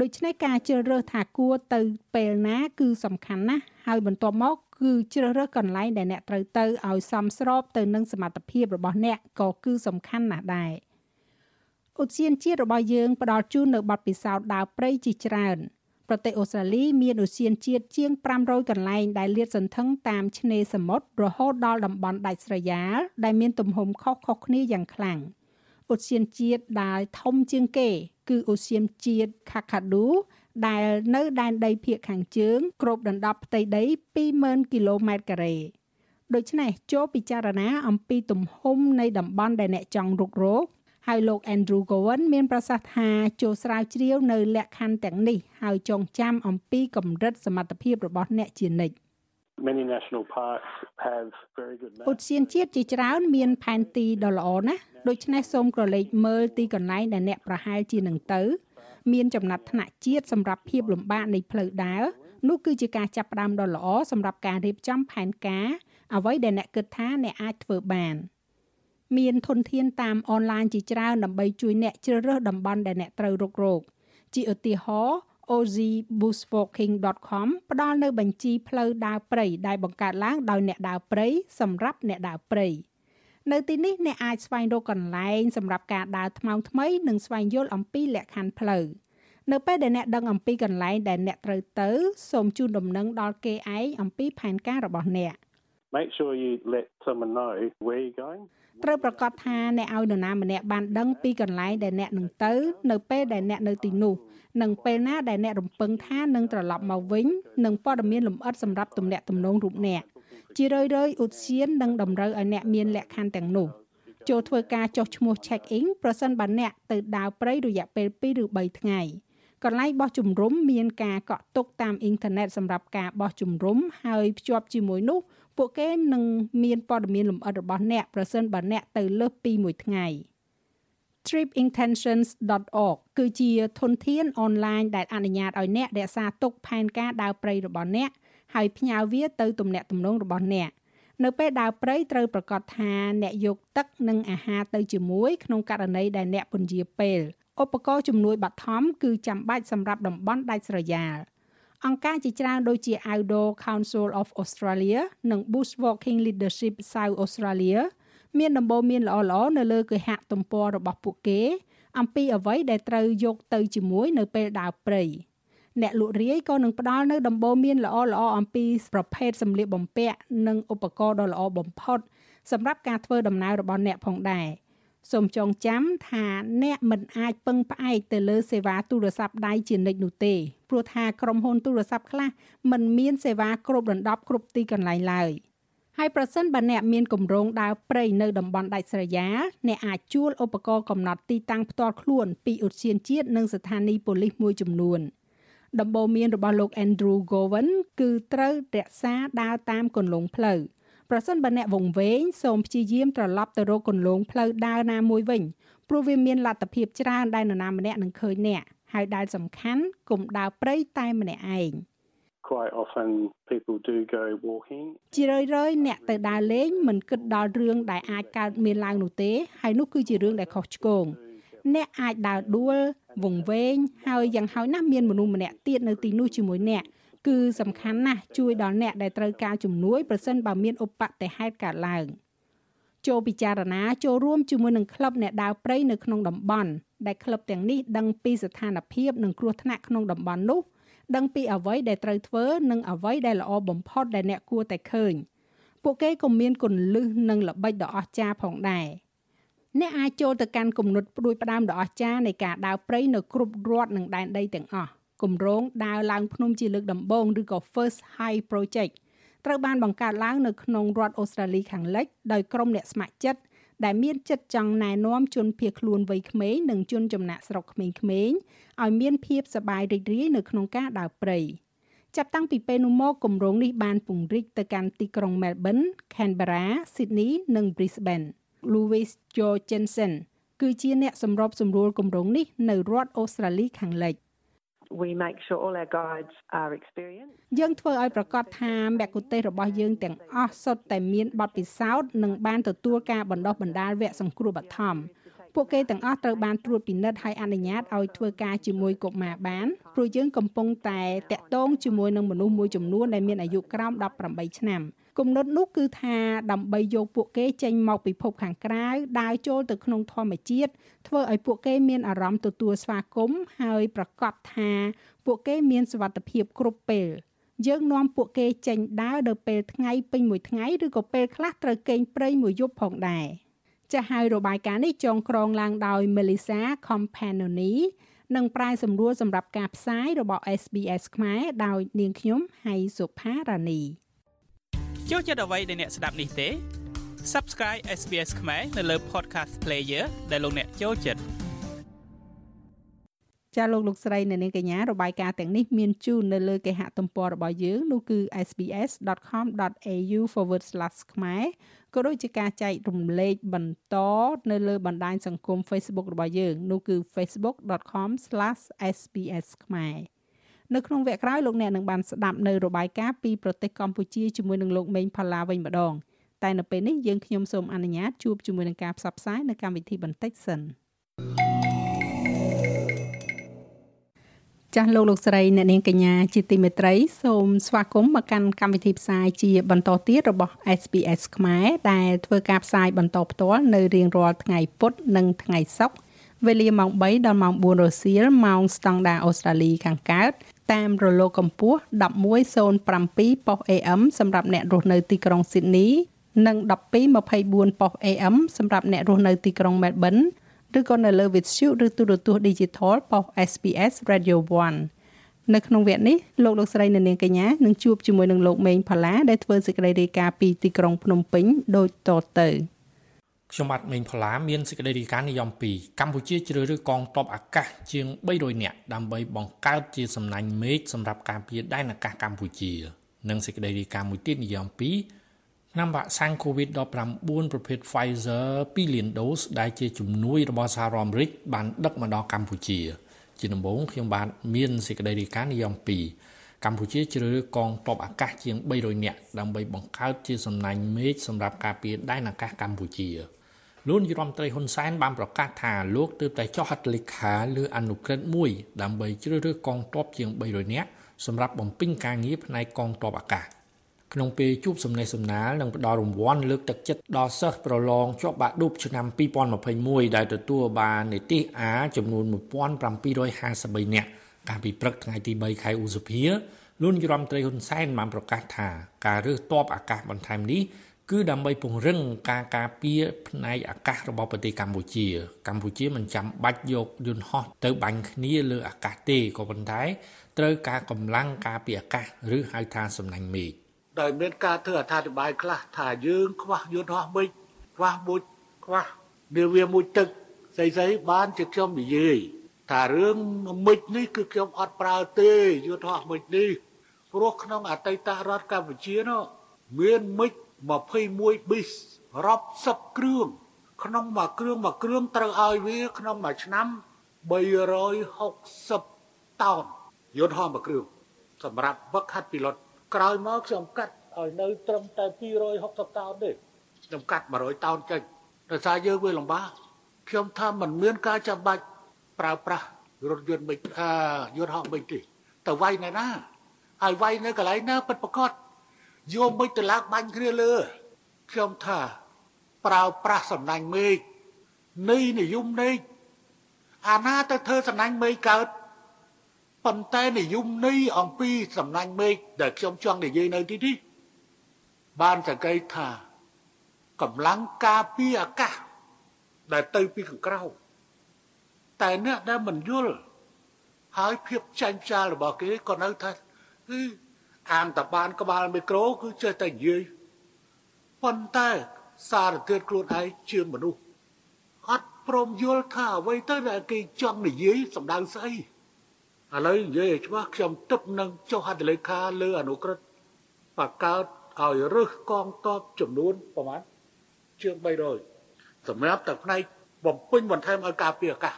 ដូច្នេះការជ្រើសរើសថាគួរទៅពេលណា គឺសំខាន់ណាស់ហើយបន្ទាប់មកគឺជ្រើសរើសកន្លែងដែលអ្នកត្រូវទៅឲ្យសមស្របទៅនឹងសមត្ថភាពរបស់អ្នកក៏គឺសំខាន់ណាស់ដែរឧទ្យានជាតិរបស់យើងផ្ដល់ជូននៅបទពិសោធន៍ដើរព្រៃជាច្រើន ប្រទេសអូស្ត្រាលីមានឧទ្យានជាតិជាង500កន្លែងដែលលាតសន្ធឹងតាមឆ្នេរសមុទ្ររហូតដល់តំបន់ដាច់ស្រយាលដែលមានទំហំខុសៗគ្នាយ៉ាងខ្លាំងឧទ្យានជាតិដែលធំជាងគេ គឺឧទ្យានជាតិ Kakadu ដែលនៅដែនដីភាគខាងជើងគ្របដណ្ដប់ផ្ទៃដី20000គីឡូម៉ែត្រការ៉េដូច្នេះចូលពិចារណាអំពីទំហំនៃតំបន់ដែលអ្នកចង់រុករក ហើយលោក Andrew Gowan មានប្រសាសន៍ថាចូលស្រាវជ្រាវនៅលក្ខខណ្ឌទាំងនេះហើយចងចាំអំពីកម្រិតសមត្ថភាពរបស់អ្នកជានិច្ច many national parks have very good ឧ maps ទ្យានជាតិជាច្រើនមានផែនទីដ៏ល្អណាស់ដូច្នេះសូមក្រឡេកមើលទីកន្លែងដែលអ្នកប្រហែលជានឹងទៅ មានចំណាត់ថ្នាក់ជាតិសម្រាប់ភាពលំបាកនៃផ្លូវដើរនោះគឺជាការចាប់ផ្ដើមដ៏ល្អសម្រាប់ការរៀបចំផែនការអ្វីដែលអ្នកគិតថាអ្នកអាចធ្វើបាន មានធនធានតាមអនឡាញជាច្រើនដើម្បីជួយអ្នកជ្រើសរើសតំបន់ដែលអ្នកត្រូវរុករកជាឧទាហរណ៍ ozbushwalking.com ផ្ដល់នៅបញ្ជីផ្លូវដើរព្រៃដែលបង្កើតឡើងដោយអ្នកដើរព្រៃសម្រាប់អ្នកដើរព្រៃនៅទីនេះអ្នកអាចស្វែងរកកន្លែងសម្រាប់ការដើរថ្មើរថ្មីនិងស្វែងយល់អំពីលក្ខខណ្ឌផ្លូវនៅពេលដែលអ្នកដឹងអំពីកន្លែងដែលអ្នកត្រូវទៅសូមជូនដំណឹងដល់គេឯងអំពីផែនការរបស់អ្នក make sure you let someone know where you're going ត្រូវប្រកាសថាអ្នកឲ្យនរណាម្នាក់បានដឹងពីកន្លែងដែលអ្នកនឹងទៅ នៅពេលដែលអ្នកនៅទីនោះនិងពេលណាដែលអ្នករំពឹងថានឹងត្រឡប់មកវិញនិងព័ត៌មានលម្អិតសម្រាប់ទំនាក់ទំនងរូបអ្នកជារឿយៗឧទ្យាននឹងតម្រូវឲ្យអ្នកមានលក្ខខណ្ឌទាំងនោះចូលធ្វើការចុះឈ្មោះ check in ប្រសិនបើអ្នកទៅដើរព្រៃរយៈពេល2ឬ3ថ្ងៃ កន្លែងបោះជំរំមានការកក់ទុកតាមអ៊ីនធឺណិតសម្រាប់ការបោះជំរំហើយភ្ជាប់ជាមួយនោះពួកគេនឹងមានព័ត៌មានលម្អិតរបស់អ្នកប្រសិនបើអ្នកទៅលើសពីមួយថ្ងៃ tripintentions.org គឺជាធនធានអនឡាញដែលអនុញ្ញាតឲ្យអ្នករក្សាទុកផែនការដើរព្រៃរបស់អ្នកហើយផ្ញើវាទៅទំនាក់ទំនងរបស់អ្នកនៅពេលដើរព្រៃត្រូវប្រកាសថាអ្នកយកទឹកនិងអាហារទៅជាមួយក្នុងករណីដែលអ្នកពន្យាពេល ឧបករណ៍ជំនួយបឋមគឺចាំបាច់សម្រាប់តំបន់ដាច់ស្រយាលអង្គការជាច្រើនដូចជា Outdoor Council of Australia និង Bushwalking Leadership South Australia មានដំបូន្មានល្អៗនៅលើគេហទំព័ររបស់ពួកគេ អំពីអ្វីដែលត្រូវយកទៅជាមួយនៅពេលដើរព្រៃអ្នកលក់រាយក៏នឹងផ្ដល់នៅដំបូន្មានល្អៗអំពីប្រភេទសម្លៀកបំពាក់និងឧបករណ៍ដ៏ល្អបំផុតសម្រាប់ការធ្វើដំណើររបស់អ្នកផងដែរ សូមចងចាំថាអ្នកមិនអាចពឹងផ្អែកទៅលើសេវាទូរស័ព្ទដៃជានិច្ចនោះទេព្រោះថាក្រុមហ៊ុនទូរស័ព្ទខ្លះមិនមានសេវាគ្រប់ដណ្ដប់គ្រប់ទីកន្លែងឡើយហើយប្រសិនបើអ្នកមានគម្រោងដើរព្រៃនៅតំបន់ដាច់ស្រយាលអ្នកអាចជួលឧបករណ៍កំណត់ទីតាំងផ្ទាល់ខ្លួនពីឧទ្យានជាតិនិងស្ថានីយ៍ប៉ូលីសមួយចំនួនដំបូន្មានរបស់លោក Andrew Gowan គឺត្រូវរក្សាដើរតាមគន្លងផ្លូវ ប្រសិនបើអ្នកវង្វេងសូមព្យាយាមត្រឡប់ទៅរកគន្លងផ្លូវដើរណាមួយវិញព្រោះវាមានលទ្ធភាពច្រើនដែលនរណាម្នាក់នឹងឃើញអ្នកហើយដែលសំខាន់កុំដើរព្រៃតែម្នាក់ឯង quite often people do go walking ជារឿយៗអ្នកទៅដើរលេងមិនគិតដល់រឿងដែលអាចកើតមានឡើងនោះទេហើយនោះគឺជារឿងដែលខុសឆ្គងអ្នកអាចដើរដួលវង្វេងហើយយ៉ាងហោចណាស់មានមនុស្សម្នាក់ទៀតនៅទីនោះជាមួយអ្នក គឺសំខាន់ណាស់ជួយដល់អ្នកដែលត្រូវការជំនួយប្រសិនបើមានឧបទ្ទហេតុកើតឡើងចូលពិចារណាចូលរួមជាមួយនឹងក្លឹបអ្នកដើរព្រៃនៅក្នុងតំបន់ដែលក្លឹបទាំងនេះដឹងពីស្ថានភាពនិងគ្រោះថ្នាក់ក្នុងតំបន់នោះដឹងពីអ្វីដែលត្រូវធ្វើនិងអ្វីដែលល្អបំផុតដែលអ្នកគួរតែឃើញពួកគេក៏មានគន្លឹះនិងល្បិចដ៏អស្ចារ្យផងដែរអ្នកអាចចូលទៅកាន់គំនិតផ្ដួចផ្ដើមដ៏អស្ចារ្យនៃការដើរព្រៃនៅគ្រប់រដ្ឋនិងដែនដីទាំងអស់ គម្រោងដើរឡើងភ្នំជាលើកដំបូងឬក៏ First High Project ត្រូវបានបង្កើតឡើងនៅក្នុងរដ្ឋអូស្ត្រាលីខាងលិចដោយក្រុមអ្នកស្ម័គ្រចិត្តដែលមានចិត្តចង់ណែនាំជនភៀសខ្លួនវ័យក្មេងនិងជនចំណាក់ស្រុកក្មេងៗឲ្យមានភាពសប្បាយរីករាយនៅក្នុងការដើរព្រៃចាប់តាំងពីពេលនោះមកគម្រោងនេះបានពង្រីកទៅកាន់ទីក្រុង Melbourne, Canberra, Sydney និង Brisbane. Louis Jorgensen គឺជាអ្នកសម្របសម្រួលគម្រោងនេះនៅរដ្ឋអូស្ត្រាលីខាងលិច we make sure all our guides are experienced យើងធ្វើឲ្យប្រកាសថាមគ្គុទេសរបស់ យើងទាំងអស់សុទ្ធតែមានបទពិសោធន៍និងបានទទួលការបណ្ដុះបណ្ដាលវគ្គសង្គ្រោះបឋមពួកគេទាំងអស់ត្រូវបានត្រួតពិនិត្យហើយអនុញ្ញាតឲ្យធ្វើការជាមួយកុមារបានព្រោះយើងកំពុងតែតាក់ទងជាមួយនឹងមនុស្សមួយចំនួនដែលមានអាយុក្រោម18ឆ្នាំ គំនិតនោះគឺថាដើម្បីយកពួកគេចេញមកពិភពខាងក្រៅដើរចូលទៅក្នុងធម្មជាតិធ្វើឲ្យពួកគេមានអារម្មណ៍ទទួលស្វាគមន៍ហើយប្រកាសថាពួកគេមានសុវត្ថិភាពគ្រប់ពេលយើងនាំពួកគេចេញដើរនៅពេលថ្ងៃពេញមួយថ្ងៃឬក៏ពេលខ្លះត្រូវកេងព្រៃមួយយប់ផងដែរចាស់ហើយរបាយការណ៍នេះចងក្រងឡើងដោយ Melissa Companoni និងប្រែសម្រួលសម្រាប់ការផ្សាយរបស់ SBS ខ្មែរដោយនាងខ្ញុំហៃសុផារ៉ានី ចូលចិត្តអ្វីដែលអ្នកស្ដាប់នេះទេ Subscribe SBS ខ្មែរនៅលើ Podcast Player ដែលលោកអ្នកចូលចិត្តចាលោកលោកស្រីនៅនាងកញ្ញារបាយការណ៍ទាំងនេះមានជូននៅលើគេហទំព័ររបស់យើងនោះគឺ sbs.com.au/ ខ្មែរក៏ដូចជាការចែករំលែកបន្តនៅលើបណ្ដាញសង្គម Facebook របស់យើងនោះគឺ facebook.com/sbs ខ្មែរ នៅក្នុងវគ្គក្រោយលោកអ្នកនឹងបានស្ដាប់នៅរបាយការណ៍ពីប្រទេសកម្ពុជាជាមួយនឹងលោកមេងផល្លាវិញម្ដងតែនៅពេលនេះយើងខ្ញុំសូមអនុញ្ញាតជួបជាមួយនឹងការផ្សព្វផ្សាយនៅកម្មវិធីបន្តិចសិនចាស់លោកលោកស្រីអ្នកនាងកញ្ញាជាទីមេត្រីសូមស្វាគមន៍មកកាន់កម្មវិធីផ្សាយជាបន្តទៀតរបស់ SPS ខ្មែរដែលធ្វើការផ្សាយបន្តផ្ទាល់នៅរៀងរាល់ថ្ងៃពុធនិងថ្ងៃសុក្រវេលាម៉ោង3ដល់ម៉ោង4រសៀលម៉ោងស្តង់ដារអូស្ត្រាលីខាងកើត តាមរលកកម្ពស់1107ប៉ុស AM សម្រាប់អ្នករស់នៅទីក្រុង Sydney និង1224ប៉ុស AM សម្រាប់អ្នករស់នៅទីក្រុង Melbourne ឬក៏នៅលើ Vitshu ឬទូរទស្សន៍ Digital ប៉ុស SPS Radio 1នៅក្នុងវគ្គនេះលោកលោកស្រីនៅនាងកញ្ញានឹងជួបជាមួយនឹងលោកមេងផល្លាដែលធ្វើសេចក្តីរាយការណ៍ពីទីក្រុងភ្នំពេញដូចតទៅ ខ្ញុំបាទមេងផល្លាមានសេចក្តីរាយការណ៍និយម2កម្ពុជាជ្រើសរើសកងទ័ពអាកាសជាង300នាក់ដើម្បីបង្កើតជាសំណាញ់មេឃសម្រាប់ការពារដែនអាកាសកម្ពុជា និងសេចក្តីរាយការណ៍មួយទៀតនិយម2ឆ្នាំវ៉ាក់សាំង COVID-19 ប្រភេទ Pfizer 2លានដូសដែលជាជំនួយរបស់សហរដ្ឋអាមេរិកបានដឹកមកដល់កម្ពុជា ជាដំបូងខ្ញុំបាទមានសេចក្តីរាយការណ៍និយម2កម្ពុជាជ្រើសរើសកងទ័ពអាកាសជាង300នាក់ដើម្បីបង្កើតជាសំណាញ់មេឃសម្រាប់ការពារដែនអាកាសកម្ពុជា លោកនាយរដ្ឋមន្ត្រីហ៊ុនសែនបានប្រកាសថាលោកទើបតែចុះហត្ថលេខាលើអនុក្រឹត្យមួយដើម្បីជ្រើសរើសកងទ័ពជាង300នាក់សម្រាប់បំពេញការងារផ្នែកកងទ័ពអាកាសក្នុងពេលជួបសំណេះសំណាលនិងផ្ដល់រង្វាន់លើកទឹកចិត្តដល់សិស្សប្រឡងជាប់បាក់ឌុបឆ្នាំ2021ដែលទទួលបាននិទេស A ចំនួន1753នាក់កាលពីព្រឹកថ្ងៃទី3ខែឧសភាលោកនាយរដ្ឋមន្ត្រីហ៊ុនសែនបានប្រកាសថាការរើសទ័ពអាកាសបន្ថែមនេះ គឺដើម្បីពង្រឹងការការពារផ្នែកអាកាសរបស់ប្រទេសកម្ពុជា កម្ពុជាមិនចាំបាច់យកយន្តហោះទៅបាញ់គ្នាលើអាកាសទេក៏ប៉ុន្តែត្រូវការកម្លាំងការពារអាកាសឬហៅថាសំណាញ់មេឃដោយមានការធ្វើអត្ថាធិប្បាយខ្លះថាយើងខ្វះយន្តហោះមេឃខ្វះមួយខ្វះនាវាមួយទឹកស្អីស្អីបានជាខ្ញុំនិយាយថារឿងមិចនេះគឺខ្ញុំអត់ប្រើទេយន្តហោះមិចនេះព្រោះក្នុងអតីតរដ្ឋកម្ពុជានោះមានមិច 21 bis រាប់សិបគ្រឿងក្នុងមួយគ្រឿងមួយគ្រឿងត្រូវឲ្យវាក្នុងមួយឆ្នាំ360តោនយន្តហោះមួយគ្រឿងសម្រាប់វឹកហាត់ពីលុតក្រោយមកខ្ញុំកាត់ឲ្យនៅត្រឹមតែ260តោនទេខ្ញុំកាត់100តោនចេញដោយសារយើងវាលំបាកខ្ញុំថាมันមានការចាំបាច់ប្រើប្រាស់រថយន្តមិនអឺយន្តហោះមិនទេទៅវាយនៅណាហើយវាយនៅកន្លែងណាពិតប្រកប យកមិនទៅឡើងបាញ់គ្នាលើខ្ញុំថាប្រើប្រាស់សំណាញ់មេឃនៃនិយមនៃអាណាទៅធ្វើសំណាញ់មេឃកើតប៉ុន្តែនិយមនៃអំពីសំណាញ់មេឃដែលខ្ញុំចង់និយាយនៅទីនេះបានសង្កេតថាកម្លាំងការពារអាកាសដែលទៅពីខាងក្រៅតែអ្នកដែលមិនយល់ហើយភាពចាញ់ផ្ចាលរបស់គេក៏នៅថាគឺ អាងតបានក្បាលមីក្រូគឺចេះតែនិយាយប៉ុន្តែសារធាតុខ្លួនឯងជាមនុស្សអត់ព្រមយល់ថាអ្វីទៅដែលគេចង់និយាយសម្ដៅស្អីឥឡូវនិយាយឲ្យច្បាស់ខ្ញុំទឹកនឹងចុះហត្ថលេខាលើអនុក្រឹត្យបកកើតឲ្យរឹសកងតបចំនួនប្រមាណជាង300សម្រាប់តែផ្នែកបំពេញបន្ថែមឲ្យការពារអាកាស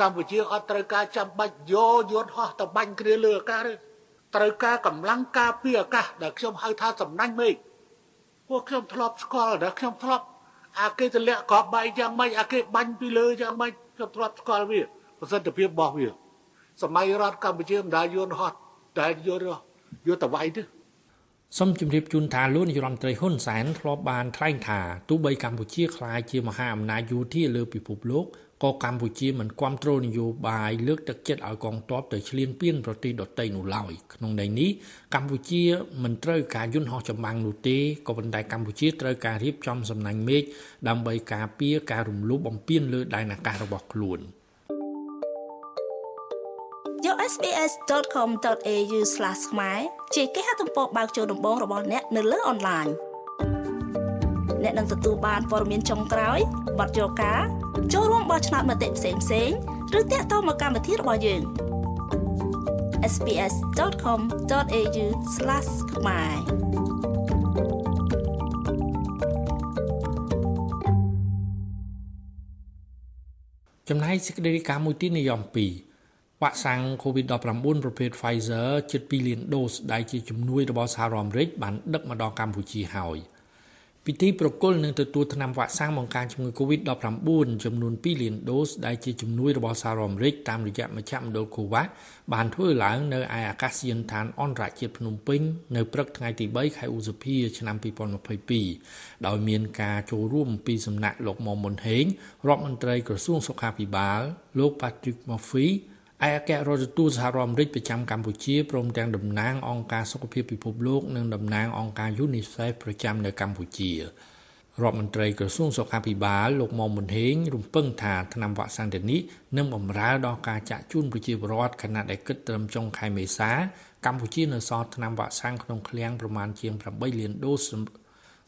កម្ពុជាអត់ត្រូវការចាំបាច់យកយន្តហោះទៅបាញ់គ្នាលើអាកាសទេ ត្រូវការកម្លាំងការពារអាកាសដែលខ្ញុំហៅថាសំណាញ់មេឃពួកខ្ញុំធ្លាប់ស្គាល់ដែលខ្ញុំធ្លាប់អាគេទម្លាក់ក្របបែកយ៉ាងម៉េចអាគេបាញ់ពីលើយ៉ាងម៉េចខ្ញុំធ្លាប់ស្គាល់វាប្រសិទ្ធភាពរបស់វាសម័យរដ្ឋកម្ពុជាមិនដែលយន្តហោះតែយន្តយកទៅវាយទេសូមជម្រាបជូនថាលោកនាយរដ្ឋមន្ត្រីហ៊ុនសែនធ្លាប់បានថ្លែងថាទោះបីកម្ពុជាក្លាយជាមហាអំណាចយោធាលើពិភពលោក ក៏កម្ពុជាមិនគ្រប់គ្រងនយោបាយលើកទឹកចិត្តឲ្យកងទ័ពទៅឈ្លានពានប្រទេសដទៃនោះឡើយក្នុងន័យនេះកម្ពុជាមិនត្រូវការយន្តហោះចម្បាំងនោះទេក៏ប៉ុន្តែកម្ពុជាត្រូវការរៀបចំសំណាញ់មេឃដើម្បីការពារការរំលោភបំពានលើដែនអាកាសរបស់ខ្លួនយក sbs.com.au/ ខ្មែរជាគេហទំព័របើកចូលដំបងរបស់អ្នកនៅលើអនឡាញ អ្នកនឹងទទួលបានព័ត៌មានចុងក្រោយបទយការចូលរួមបោះឆ្នោតមតិផ្សេងផ្សេងឬតាក់ទងមកកម្មវិធីរបស់យើង sbs.com.au/ ខ្មែរចំណែកសេចក្តីរាយការណ៍មួយទៀតនិយម2វ៉ាក់សាំង COVID-19 ប្រភេទ Pfizer ជិត2លានដូសដែលជាជំនួយរបស់សហរដ្ឋអាមេរិកបានដឹកមកដល់កម្ពុជាហើយ។ ពិធីប្រគល់នឹងទទួលថ្នាំវ៉ាក់សាំងបង្ការជំងឺ Covid-19 ចំនួន2លានដូសដែលជាជំនួយរបស់សហរដ្ឋអាមេរិកតាមរយៈមជ្ឈមណ្ឌល COVAX បានធ្វើឡើងនៅឯអាកាសយានដ្ឋានអន្តរជាតិភ្នំពេញនៅព្រឹកថ្ងៃទី3ខែឧសភាឆ្នាំ2022ដោយមានការចូលរួមពីសំណាក់លោកមុំមុនហេងរដ្ឋមន្ត្រីក្រសួងសុខាភិបាលលោក Patrick Murphy ឯកអគ្គរដ្ឋទូតសហរដ្ឋអាមេរិកប្រចាំកម្ពុជាព្រមទាំងតំណាងអង្គការសុខភាពពិភពលោកនិងតំណាងអង្គការ UNICEF ប្រចាំនៅកម្ពុជារដ្ឋមន្ត្រីក្រសួងសុខាភិបាលលោកមុំមុនហេងរំពឹងថាថ្នាំវ៉ាក់សាំងទាំងនេះនឹងបម្រើដល់ការចាក់ជូនប្រជាពលរដ្ឋខណៈដែលគិតត្រឹមចុងខែមេសាកម្ពុជានៅសល់ថ្នាំវ៉ាក់សាំងក្នុងឃ្លាំងប្រមាណជាង8លានដូស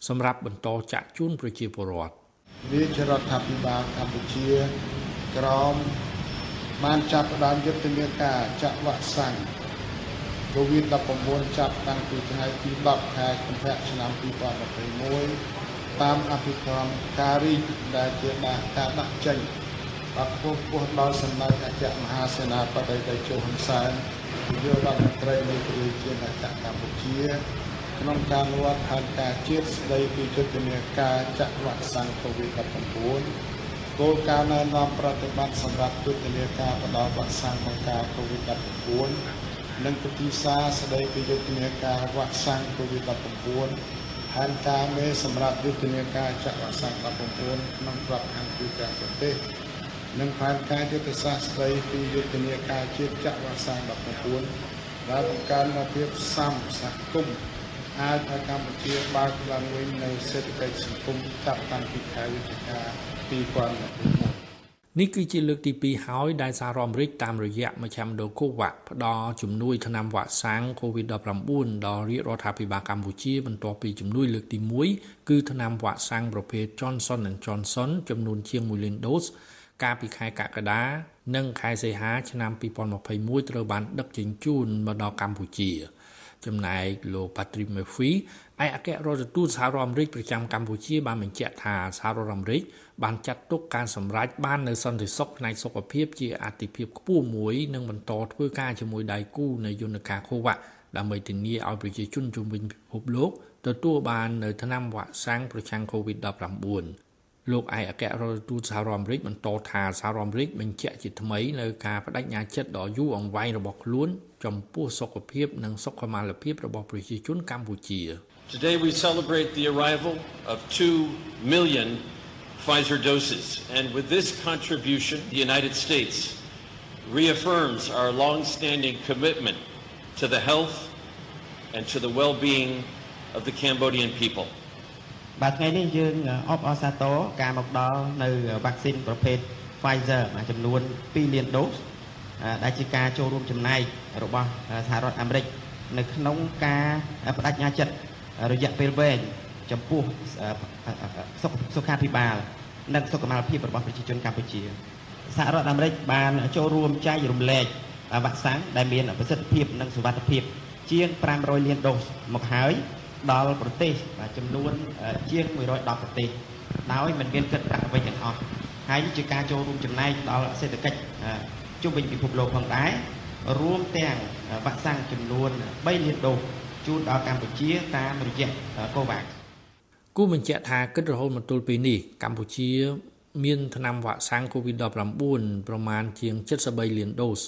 សម្រាប់បន្តចាក់ជូនប្រជាពលរដ្ឋរាជរដ្ឋាភិបាលកម្ពុជាក្រោម បានចាប់ផ្ដើមយុទ្ធនាការចាក់វ៉ាក់សាំង COVID-19 ចាប់តាំងពីថ្ងៃទី10ខែកុម្ភៈឆ្នាំ2021តាមអភិក្រមការរីកដែលជាដាក់ការដាក់ចេញបាទពោះពោះដល់សម្ដេចអគ្គមហាសេនាបតីតេជោហ៊ុនសែននាយករដ្ឋមន្ត្រីនៃប្រជាជាតិកម្ពុជាក្នុងការវត្តផែនការជាតិស្តីពីយុទ្ធនាការចាក់វ៉ាក់សាំង COVID-19 គោលការណ៍ណែនាំប្រតិបត្តិសម្រាប់យុទ្ធនាការផ្តល់វ៉ាក់សាំងបង្ការ COVID-19 និងពតិសាស្តីពីយុទ្ធនាការវ៉ាក់សាំង COVID-19 ផែនការមេសម្រាប់យុទ្ធនាការចាក់វ៉ាក់សាំង19ក្នុងក្របខ័ណ្ឌទូទាំងប្រទេសនិងផែនការយុទ្ធសាស្ត្រស្តីពីយុទ្ធនាការជាតិចាក់វ៉ាក់សាំង19ដែលបង្កើននូវភាពសមសហគមន៍អាចឲ្យកម្ពុជាបើកឡើងវិញនៅសេដ្ឋកិច្ចសង្គមចាប់តាំងពីខែវិច្ឆិកា 2021នេះគឺជាលើកទី2ហើយដែលសហរដ្ឋអាមេរិកតាមរយៈមជ្ឈមណ្ឌល COVAX ផ្ដល់ជំនួយថ្នាំវ៉ាក់សាំង COVID-19 ដល់រាជរដ្ឋាភិបាលកម្ពុជាបន្ទាប់ពីជំនួយលើកទី1គឺថ្នាំវ៉ាក់សាំងប្រភេទ Johnson Johnson ចំនួនជាង1លានដូសកាលពីខែកក្កដានិងខែសីហាឆ្នាំ2021ត្រូវបានដឹកជញ្ជូនមកដល់កម្ពុជាចំណែកលោក Patrick Murphy ឯកអគ្គរដ្ឋទូតសហរដ្ឋអាមេរិកប្រចាំកម្ពុជាបានបញ្ជាក់ថាសហរដ្ឋអាមេរិក បានចាត់ទុកការសម្រេចបាននៅសន្តិសុខផ្នែកសុខភាពជាអាទិភាពខ្ពស់មួយនិងបន្តធ្វើការជាមួយដៃគូនៃយន្តការ COVAX ដើម្បីធានាឲ្យប្រជាជនជុំវិញពិភពលោកទទួលបាននៅថ្នាំវ៉ាក់សាំងប្រឆាំង COVID-19 លោកឯកអគ្គរដ្ឋទូតសហរដ្ឋអាមេរិកបន្តថាសហរដ្ឋអាមេរិកបញ្ជាក់ជាថ្មីនៅការបដិញ្ញាចិត្តដ៏យូរអង្វែងរបស់ខ្លួនចំពោះសុខភាពនិងសុខុមាលភាពរបស់ប្រជាជនកម្ពុជា Today we celebrate the arrival of 2 million Pfizer doses and with this contribution the United States reaffirms our long-standing commitment to the health and to the well-being of the Cambodian people. បាទថ្ងៃនេះយើងអបអរសាទរការមកដល់នៅវ៉ាក់ស៊ីនប្រភេទ Pfizer ចំនួន2លានដូសដែលជាការចូលរួមចំណែករបស់សហរដ្ឋអាមេរិកនៅក្នុងការបដិញ្ញាចិត្តរយៈពេលវែង ចំពោះសុខាភិបាល និងសុខុមាលភាពរបស់ប្រជាជនកម្ពុជាសហរដ្ឋអាមេរិកបានចូលរួមចែករំលែកវ៉ាក់សាំងដែលមានប្រសិទ្ធភាពនិងសុវត្ថិភាព ជាង500លានដូសមកហើយដល់ប្រទេសចំនួនជាង110ប្រទេសដោយមិនមានគិតប្រាក់អ្វីទាំងអស់ហើយជាការចូលរួមចំណែកដល់សេដ្ឋកិច្ចជុំវិញពិភពលោកផងដែររួមទាំងវ៉ាក់សាំងចំនួន3លានដូសជូនដល់កម្ពុជាតាមរយៈ COVAX គូបញ្ជាក់ថាគិតរហូតមកទល់ពេលនេះកម្ពុជាមានថ្នាំវ៉ាក់សាំង COVID-19 ប្រមាណជាង73លានដូស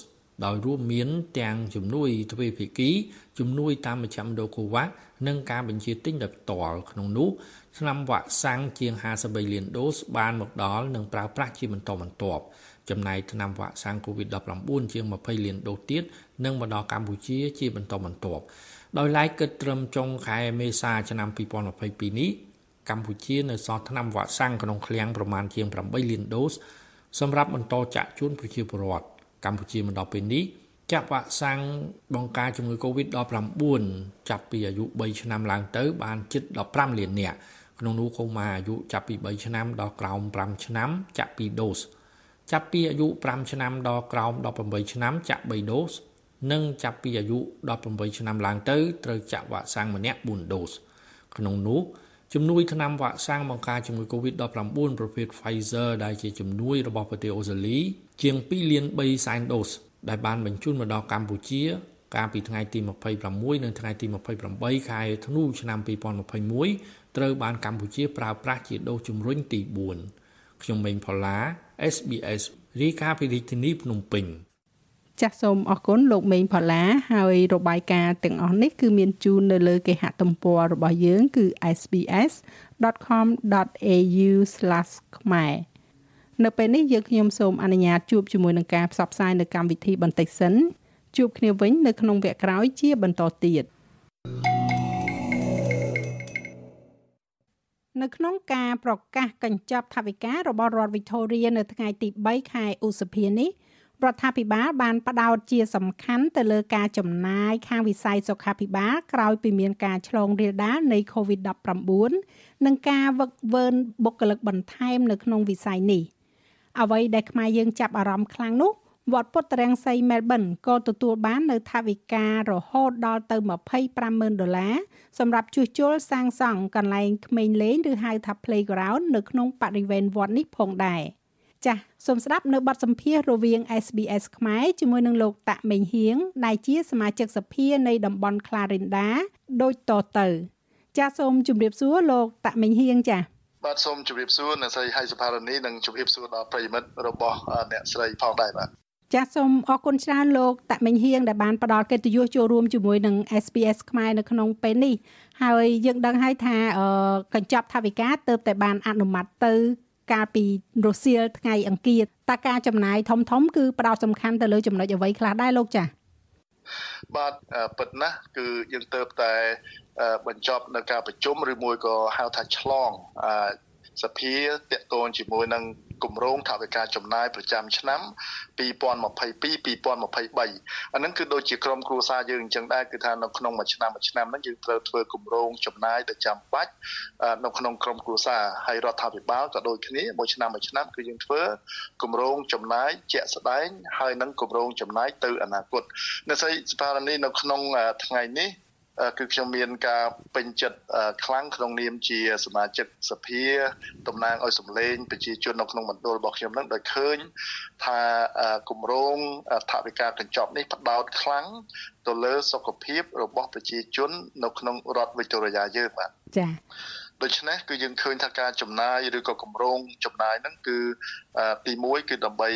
ដោយរួមមានទាំងជំនួយទ្វេភាគីជំនួយតាមមជ្ឈមណ្ឌល COVAX និងការបញ្ជាទិញដោយផ្ទាល់ក្នុងនោះថ្នាំវ៉ាក់សាំងជាង53លានដូសបានមកដល់និងប្រើប្រាស់ជាបន្តបន្ទាប់ចំណែកថ្នាំវ៉ាក់សាំង COVID-19 ជាង20លានដូសទៀតនឹងមកដល់កម្ពុជាជាបន្តបន្ទាប់ដោយឡែកគិតត្រឹមចុងខែមេសាឆ្នាំ2022នេះ កម្ពុជានៅសល់ថ្នាំវ៉ាក់សាំងក្នុងឃ្លាំងប្រមាណជាង8លានដូសសម្រាប់បន្តចាក់ជូនប្រជាពលរដ្ឋកម្ពុជាមកដល់ពេលនេះចាក់វ៉ាក់សាំងបង្ការជំងឺ Covid-19 ចាប់ពីអាយុ3ឆ្នាំឡើងទៅ បានជិត15លាននាក់ក្នុងនោះកុមារអាយុចាប់ពី3ឆ្នាំដល់ក្រោម5ឆ្នាំ ចាក់2ដូសចាប់ពីអាយុ5ឆ្នាំដល់ក្រោម18ឆ្នាំចាក់3ដូសនិងចាប់ពីអាយុ18ឆ្នាំឡើងទៅត្រូវចាក់វ៉ាក់សាំងម្នាក់4ដូសក្នុងនោះ ជំនួយថ្នាំវ៉ាក់សាំងបង្ការជំងឺ Covid-19 ប្រភេទ Pfizer ដែលជាជំនួយរបស់ប្រទេសអូស្ត្រាលីជាង2លាន3សែនដូសដែលបានបញ្ជូនមកដល់កម្ពុជា កាលពីថ្ងៃទី26និងថ្ងៃទី28ខែធ្នូឆ្នាំ2021ត្រូវបានកម្ពុជាប្រើប្រាស់ជាដូសជំរុញទី4ខ្ញុំមេងផល្លា SBS រាយការណ៍ពីរាជធានីភ្នំពេញ ចាសសូមអរគុណលោកមេងផល្លាហើយរបាយការណ៍ទាំងអស់នេះគឺមានជូននៅលើគេហទំព័ររបស់យើងគឺ sbs.com.au/ ខ្មែរនៅពេលនេះយើងខ្ញុំសូមអនុញ្ញាតជួបជាមួយនឹងការផ្សព្វផ្សាយនៅកម្មវិធីបន្តិចសិនជួបគ្នាវិញនៅក្នុងវគ្គក្រោយជាបន្តទៀតនៅក្នុងការប្រកាសកញ្ចប់ថវិការបស់រដ្ឋ Victoria នៅថ្ងៃទី3ខែឧសភានេះ រដ្ឋាភិបាលបានផ្ដោតជាសំខាន់ទៅលើការចំណាយខាងវិស័យសុខាភិបាលក្រោយពីមានការឆ្លងរាលដាលនៃ COVID-19 និងការវឹកវើបុគ្គលិកបន្ថែមនៅក្នុងវិស័យនេះ។អ្វីដែលខ្មែរយើងចាប់អារម្មណ៍ខ្លាំងនោះវត្តពុទ្ធរាំងសីមែលប៊នក៏ទទួលបាននៅថវិការហូតដល់ទៅ250,000ដុល្លារសម្រាប់ជួសជុលសាងសង់កន្លែងក្មេងលេងឬហៅថា playground នៅក្នុងបរិវេណវត្តនេះផងដែរ ចាសសូមស្ដាប់នៅបទសម្ភាសន៍រវាង SBS ខ្មែរជាមួយនឹងលោកតាក់មេងហៀងដែលជាសមាជិកសភានៃតំបន់ Clarinda ដូចតទៅ ចាសសូមជម្រាបសួរលោកតាក់មេងហៀងចាសបាទសូមជម្រាបសួរអ្នកស្រីហៃសុផារនីនិងជម្រាបសួរដល់ប្រិយមិត្តរបស់អ្នកស្រីផងដែរបាទចាសសូមអរគុណច្រើនលោកតាក់មេងហៀងដែលបានផ្ដល់កិត្តិយសចូលរួមជាមួយនឹង SPS ខ្មែរនៅក្នុងពេលនេះហើយយើងដឹងហើយថាកញ្ចប់ថវិកាទៅតែបានអនុម័តទៅ កាលពីរសៀលថ្ងៃអង្គារតើការចំណាយធំធំគឺផ្ដោតសំខាន់ទៅលើចំណុចអ្វីខ្លះដែរលោកចា៎បាទពិតណាស់គឺយើងទៅតែបញ្ចប់នៅការប្រជុំឬមួយក៏ហៅថាឆ្លង សភាតកតូនជាមួយនឹងគម្រោងថវិកាចំណាយប្រចាំឆ្នាំ2022 2023អានឹងគឺដូចជាក្រុមគ្រួសារយើងអញ្ចឹងដែរគឺថានៅក្នុងមួយឆ្នាំមួយឆ្នាំហ្នឹងយើងត្រូវធ្វើគម្រោងចំណាយដែលចាំបាច់នៅក្នុងក្រុមគ្រួសារហើយរដ្ឋាភិបាលក៏ដូចគ្នាមួយឆ្នាំមួយឆ្នាំគឺយើងធ្វើគម្រោងចំណាយជាក់ស្ដែងហើយនឹងគម្រោងចំណាយទៅអនាគតនៅស្អីស្ថានីនៅក្នុងថ្ងៃនេះ គឺខ្ញុំមានការពេញចិត្តខ្លាំងក្នុងនាមជាសមាជិកសភាតំណាងឲ្យសម្លេងប្រជាជននៅក្នុងមណ្ឌលរបស់ខ្ញុំនឹងដោយឃើញថាគម្រោងថវិកាកញ្ចប់នេះផ្ដោតខ្លាំងទៅលើសុខភាពរបស់ប្រជាជននៅក្នុងរដ្ឋវិកតូរីយ៉ាយើងបាទចា៎ ដូច្នេះគឺយើងឃើញថាការចំណាយឬក៏គម្រោងចំណាយហ្នឹងគឺទី1គឺដើម្បី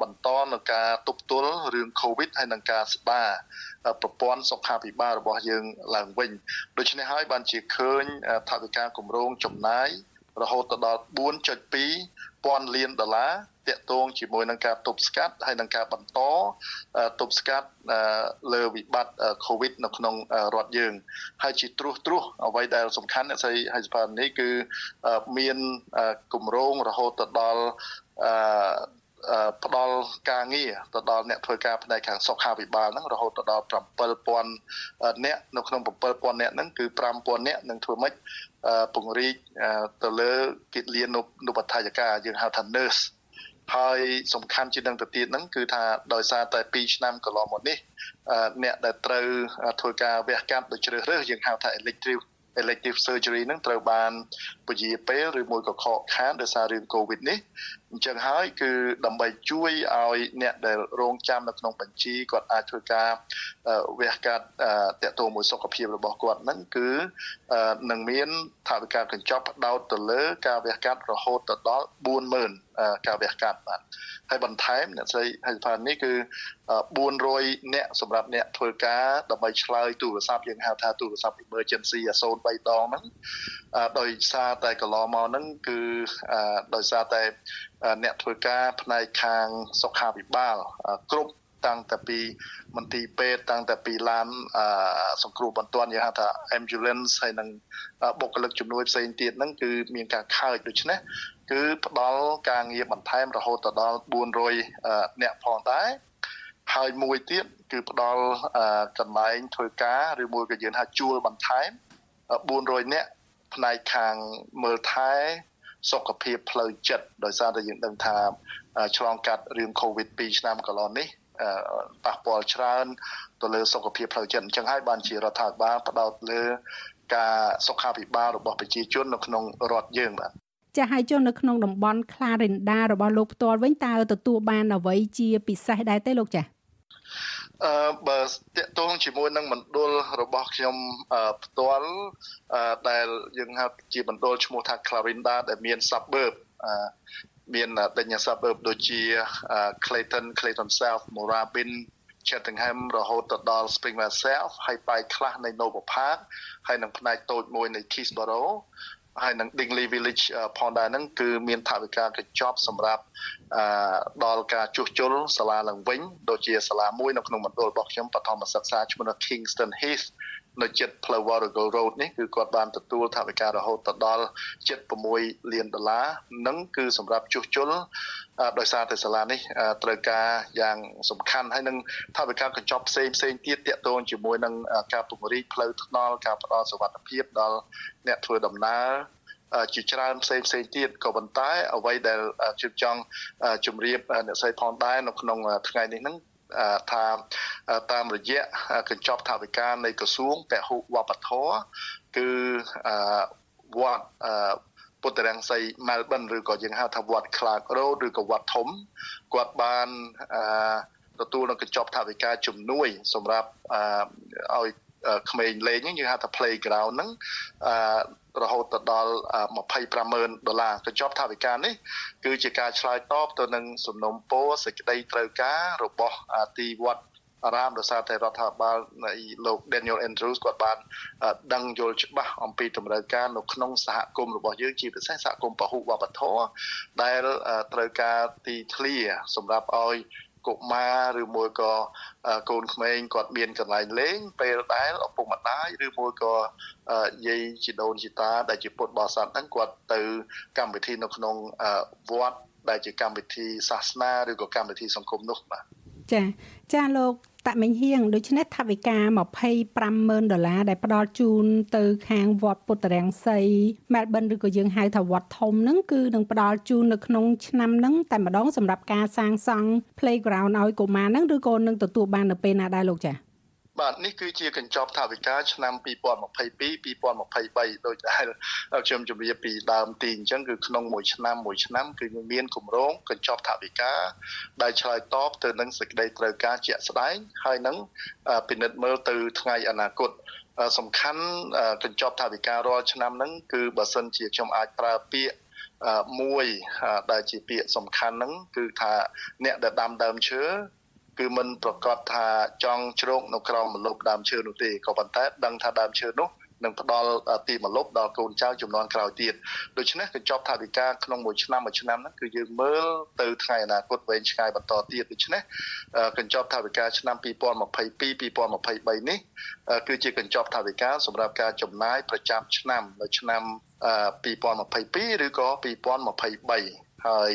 បន្តនៅការទប់ទល់រឿង COVID ហើយនឹងការស្ដារប្រព័ន្ធសុខាភិបាលរបស់យើងឡើងវិញដូច្នេះហើយបានជាឃើញថវិកាគម្រោងចំណាយរហូតដល់4.2ពាន់លានដុល្លារ តាក់ទងជាមួយនឹងការទប់ស្កាត់ហើយនឹងការបន្តទប់ស្កាត់លើវិបត្តិ COVID នៅក្នុងរដ្ឋយើងហើយជាត្រួសត្រាសអ្វីដែលសំខាន់អ្នកស្រីហៃសផាននេះគឺមានគម្រោងរហូតទៅដល់ផ្ដល់ការងារទៅដល់អ្នកធ្វើការផ្នែកខាងសុខាភិបាលហ្នឹងរហូតដល់7000អ្នកនៅក្នុង7000អ្នកហ្នឹងគឺ5000អ្នកនឹងធ្វើម៉េចពង្រីកទៅលើកិច្ចលៀននុបដ្ឋាយការយើងហៅថា nurse ហើយសំខាន់ជាងនឹងទៅទៀតហ្នឹងគឺថាដោយសារតែ2ឆ្នាំកន្លងមកនេះអ្នកដែលត្រូវធ្វើការវះកាត់ដោយជ្រើសរើសយើងហៅថា elective elective surgery ហ្នឹងត្រូវបានពជាពេលឬមួយក៏ខកខានដោយសាររឿង COVID នេះ អញ្ចឹងហើយគឺដើម្បីជួយឲ្យអ្នកដែលរងចាំនៅក្នុងបញ្ជីគាត់អាចធ្វើការវះកាត់តកតមួយសុខភាពរបស់គាត់ហ្នឹងគឺនឹងមានថវិកាកញ្ចប់ផ្ដោតទៅលើការវះកាត់រហូតទៅដល់40000ការវះកាត់បាទហើយបន្ថែមអ្នកស្រីហេតុផលនេះគឺ400អ្នកសម្រាប់អ្នកធ្វើការដើម្បីឆ្លើយទូរស័ព្ទយើងហៅថាទូរស័ព្ទ emergency 03ដងហ្នឹងដោយសារតែកន្លងមកហ្នឹងគឺដោយសារតែអ្នកធ្វើការផ្នែកខាងសុខាភិបាលគ្រប់តាំងតែពីមន្ទីរពេទ្យតាំងតែពីឡានសង្គ្រោះបន្ទាន់យើងហៅថា ambulance ហើយនឹងបុគ្គលិកជំនួយផ្សេងទៀតហ្នឹងគឺមានការខើចដូច្នេះគឺផ្ដល់ការងារបន្ថែមរហូតដល់400អ្នកផងដែរហើយមួយទៀតគឺផ្ដល់កន្លែងធ្វើការឬមួយក៏យើងហៅជួលបន្ថែម400នាក់ផ្នែកខាងមើលថែ សុខភាពផ្លូវចិត្តដោយសារតែយើងដឹងថាឆ្លងកាត់រឿង COVID 2ឆ្នាំកន្លងនេះប៉ះពាល់ច្រើនទៅលើសុខភាពផ្លូវចិត្តអញ្ចឹងហើយបានជារដ្ឋាភិបាលផ្ដោតលើការសុខាភិបាលរបស់ប្រជាជននៅក្នុងរដ្ឋយើងបាទចាស់ហើយជននៅក្នុងតំបន់ Clarinda របស់លោកផ្ទាល់វិញតើទទួលបានអ្វីជាពិសេសដែរទេលោកចាស់ អឺបើតកតងជាមួយនឹងមណ្ឌលរបស់ខ្ញុំផ្ទាល់ដែលយើងហៅជាមណ្ឌលឈ្មោះថា Clarinda ដែលមាន suburb មានដេញ suburb ដូចជា Clayton Clayton South Moorabbin Cheltenham រហូតទៅដល់ Springvale South ហើយបែកខ្លះនៃ Nova Park ហើយនឹងផ្នែកតូចមួយនៃ Keysborough ហើយនឹង Dingley Village ផងដែរហ្នឹងគឺមានថវិកាកញ្ចប់សម្រាប់ដល់ការជួសជុលសាលាឡើងវិញដូចជាសាលាមួយនៅក្នុងមណ្ឌលរបស់ខ្ញុំបឋមសិក្សាឈ្មោះ Kingston Heath នៅចិត្តផ្លូវ Warrego Road នេះគឺគាត់បានទទួលថវិការហូតដល់76លានដុល្លារនឹងគឺសម្រាប់ជួសជុលដោយសារតែសាលានេះត្រូវការយ៉ាងសំខាន់ហើយនឹងថវិកាកញ្ចប់ផ្សេងផ្សេងទៀតតាក់ទងជាមួយនឹងការពង្រីកផ្លូវថ្នល់ការផ្ដល់សុវត្ថិភាពដល់អ្នកធ្វើដំណើរជាច្រើនផ្សេងផ្សេងទៀតក៏ប៉ុន្តែអ្វីដែលជឿចង់ជម្រាបអ្នកស្រីផងដែរនៅក្នុងថ្ងៃនេះហ្នឹង ថាតាមរយៈកញ្ចប់ថវិកានៃក្រសួងពហុវប្បធម៌គឺវត្តពពុទ្ធរាំងសី Melbourne ឬក៏យើងហៅថាវត្ត Clark Road ឬក៏វត្តធំគាត់បានអឺទទួលនៅកញ្ចប់ថវិកាជំនួយ សម្រាប់អឺឲ្យ ក្មេងលេងហ្នឹងយើងហៅថា playground ហ្នឹងអឺរហូតទៅដល់250,000ដុល្លារកញ្ចប់ថវិកានេះគឺជាការឆ្លើយតបទៅនឹងសំណុំពរសេចក្តីត្រូវការរបស់ទីវត្តអារាមដោយសារតែរដ្ឋាភិបាលនៃលោក Daniel Andrews គាត់បានដឹងយល់ច្បាស់អំពីតម្រូវការនៅក្នុងសហគមន៍របស់យើងជាពិសេសសហគមន៍ពហុវប្បធម៌ដែលត្រូវការទីធ្លាសម្រាប់ឲ្យ កុមារឬមួយក៏កូនក្មេងគាត់មានកន្លែងលេងពេលដែលឪពុកម្ដាយឬមួយក៏យាយជីដូនជីតាដែលជាពុទ្ធបរិស័ទហ្នឹងគាត់ទៅកម្មវិធីនៅក្នុងវត្តដែលជាកម្មវិធីសាសនាឬក៏កម្មវិធីសង្គមនោះបាទចាចាលោក តមិញហៀងដូច្នេះថវិកា250,000ដុល្លារដែលផ្ដល់ជូនទៅខាងវត្តពុទ្ធរាំងសីមែលប៊នឬក៏យើងហៅថាវត្តធំហ្នឹងគឺនឹងផ្ដល់ជូននៅក្នុងឆ្នាំហ្នឹងតែម្ដងសម្រាប់ការសាងសង់ playground ឲ្យកុមារហ្នឹងឬក៏នឹងទទួលបាននៅពេលណាដែរលោកចា៎ បាទនេះគឺជាកញ្ចប់ថវិកាឆ្នាំ2022 2023ដោយដែលខ្ញុំជម្រាបពីដើមទីអញ្ចឹងគឺក្នុងមួយឆ្នាំមួយឆ្នាំគឺមានគម្រោងកញ្ចប់ថវិកាដែលឆ្លើយតបទៅនឹងសេចក្តីត្រូវការជាក់ស្ដែងហើយនឹងពិនិត្យមើលទៅថ្ងៃអនាគតសំខាន់កញ្ចប់ថវិការាល់ឆ្នាំហ្នឹងគឺបើសិនជាខ្ញុំអាចប្រើពាក្យមួយដែលជាពាក្យសំខាន់ហ្នឹងគឺថាអ្នកដែលដាំដើមឈើ គឺមិនប្រកាសថាចង់ជ្រោកនៅក្រោមម្លប់ដើមឈើនោះទេក៏ប៉ុន្តែដឹងថាដើមឈើនោះនឹងផ្ដល់ទីម្លប់ដល់កូនចៅចំនួនក្រោយទៀតដូច្នេះកញ្ចប់ថវិកាក្នុងមួយឆ្នាំមួយឆ្នាំហ្នឹងគឺយើងមើលទៅថ្ងៃអនាគតវែងឆ្ងាយបន្តទៀតដូច្នេះកញ្ចប់ថវិកាឆ្នាំ2022 2023នេះគឺជាកញ្ចប់ថវិកាសម្រាប់ការចំណាយប្រចាំឆ្នាំនៅឆ្នាំ2022ឬក៏2023ហើយ